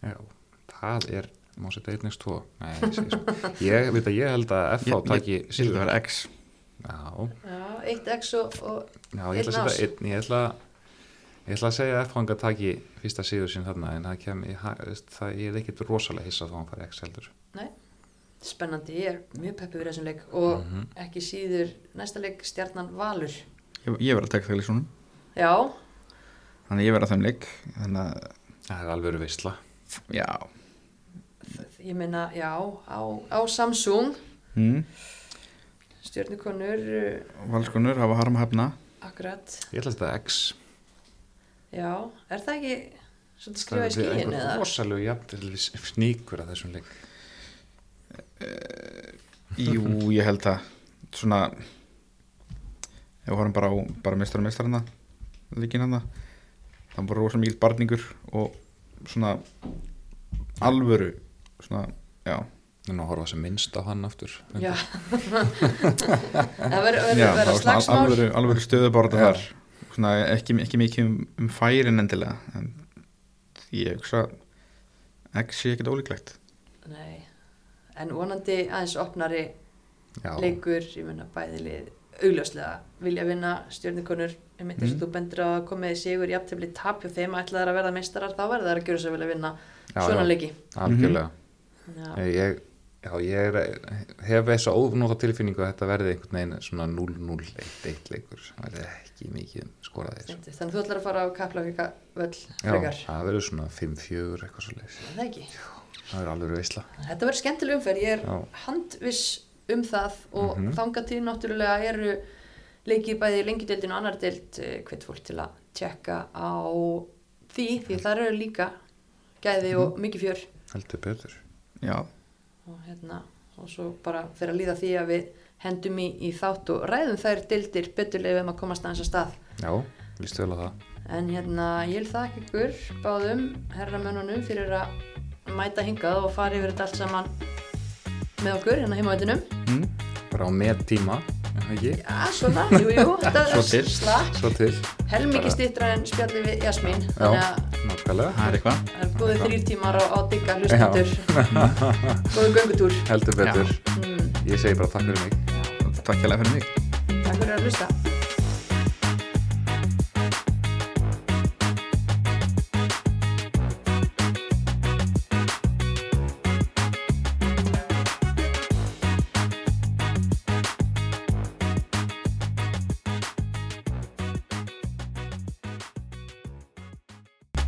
Já, það er má setja einnigst tvo? Nei, ég, ég veit að ég held að FH Ég- taki Ég held að vera X. Já, Já, eitt X og, og já, ég ætla að setja einn, ég ætla Ég ætla að segja að FH taki fyrsta sigur sín þarna en það kem, það, ég er ekkit rosalega hissa þá hann fari X heldur spennandi, ég er mjög peppi við þessum leik og Mhm. ekki síður næsta leik stjarnan Valur. Ég, ég verð að taka það leiksunum Já, þannig að ég verð að þeim leik þannig að, Það er alveg veistla já. Ég meina, já á, á Samsung. Mm. stjörnukonur uh, Valskonur hafa harma hefna. akkurat, Ég ætla að þetta X. Já, er það ekki svolítið skrifað í skíin eða? rosalega jafn sníkur að þessum leik Jú, ég held að svona ef við horfum bara á bara mestara mestarana líkin hann það var rosa mikil barningur og svona alvöru svona, já, en að horfa sem minnst á hann aftur Já. Það verður það var svona slagsmál. alvöru, alvöru stöðubárata Já. þar svona ekki, ekki mikið um, um færin endilega en ég hugsa ekki sé ekkert ólíklegt. Nei, en vonandi aðeins opnari Já, leikur, ég meina bæði lið augljóslega vilja vinna stjórnikonur ég myndi þess Mhm. að þú bendur að komið í sigur í aftöfli tap hjá þeim ætlaðar að verða meistarar þá verður það að gera svo vel að vinna já, svona já, leiki. Algjörlega. Já, ég, já, ég er, hef þess að ónóta tilfinningu að þetta verði einhvern veginn svona 0-0-1-1 leikur sem verði ekki mikið skoraðir fyndið. þannig að þú ætlar að fara á kaplafika völl Já, það verður svona 5-4 eitthvað svo leiðis Er það ekki það verður alveg veistla Þetta verður skemmtileg umferð, ég er Já. handviss um það og Mhm. þangað til náttúrulega eru leikið bæði í lengjudeildinu og annar deild hvet fólk til að tjekka á því, því þar eru líka gæði og Mhm. mikið fjör. Heldur betur. Já, og hérna og svo bara fyrir að líða því að við hendum í, í þátt og ræðum þær deildir beturlega ef að komast aðeins að stað. Já, líst vel á það. En hérna ég vil þakka ykkur báðum herramönnunum fyrir að mæta hingað og fara yfir þetta allt saman með okkur hérna heimavættinum mm. bara á með tíma ekki, Já, svona, jú, jú, þetta Svo er til. svo til. Helmikið stýttra en spjalli við Jasmín. Þannig að nákvæmlega, það er eitthvað. Það er góðið þrýr tímar á, á digga hlustendur. Góðu göngutúr heldur betur. Mm, ég segi bara takk fyrir mig. Takk hérlega fyrir mig. Takk fyrir að hlusta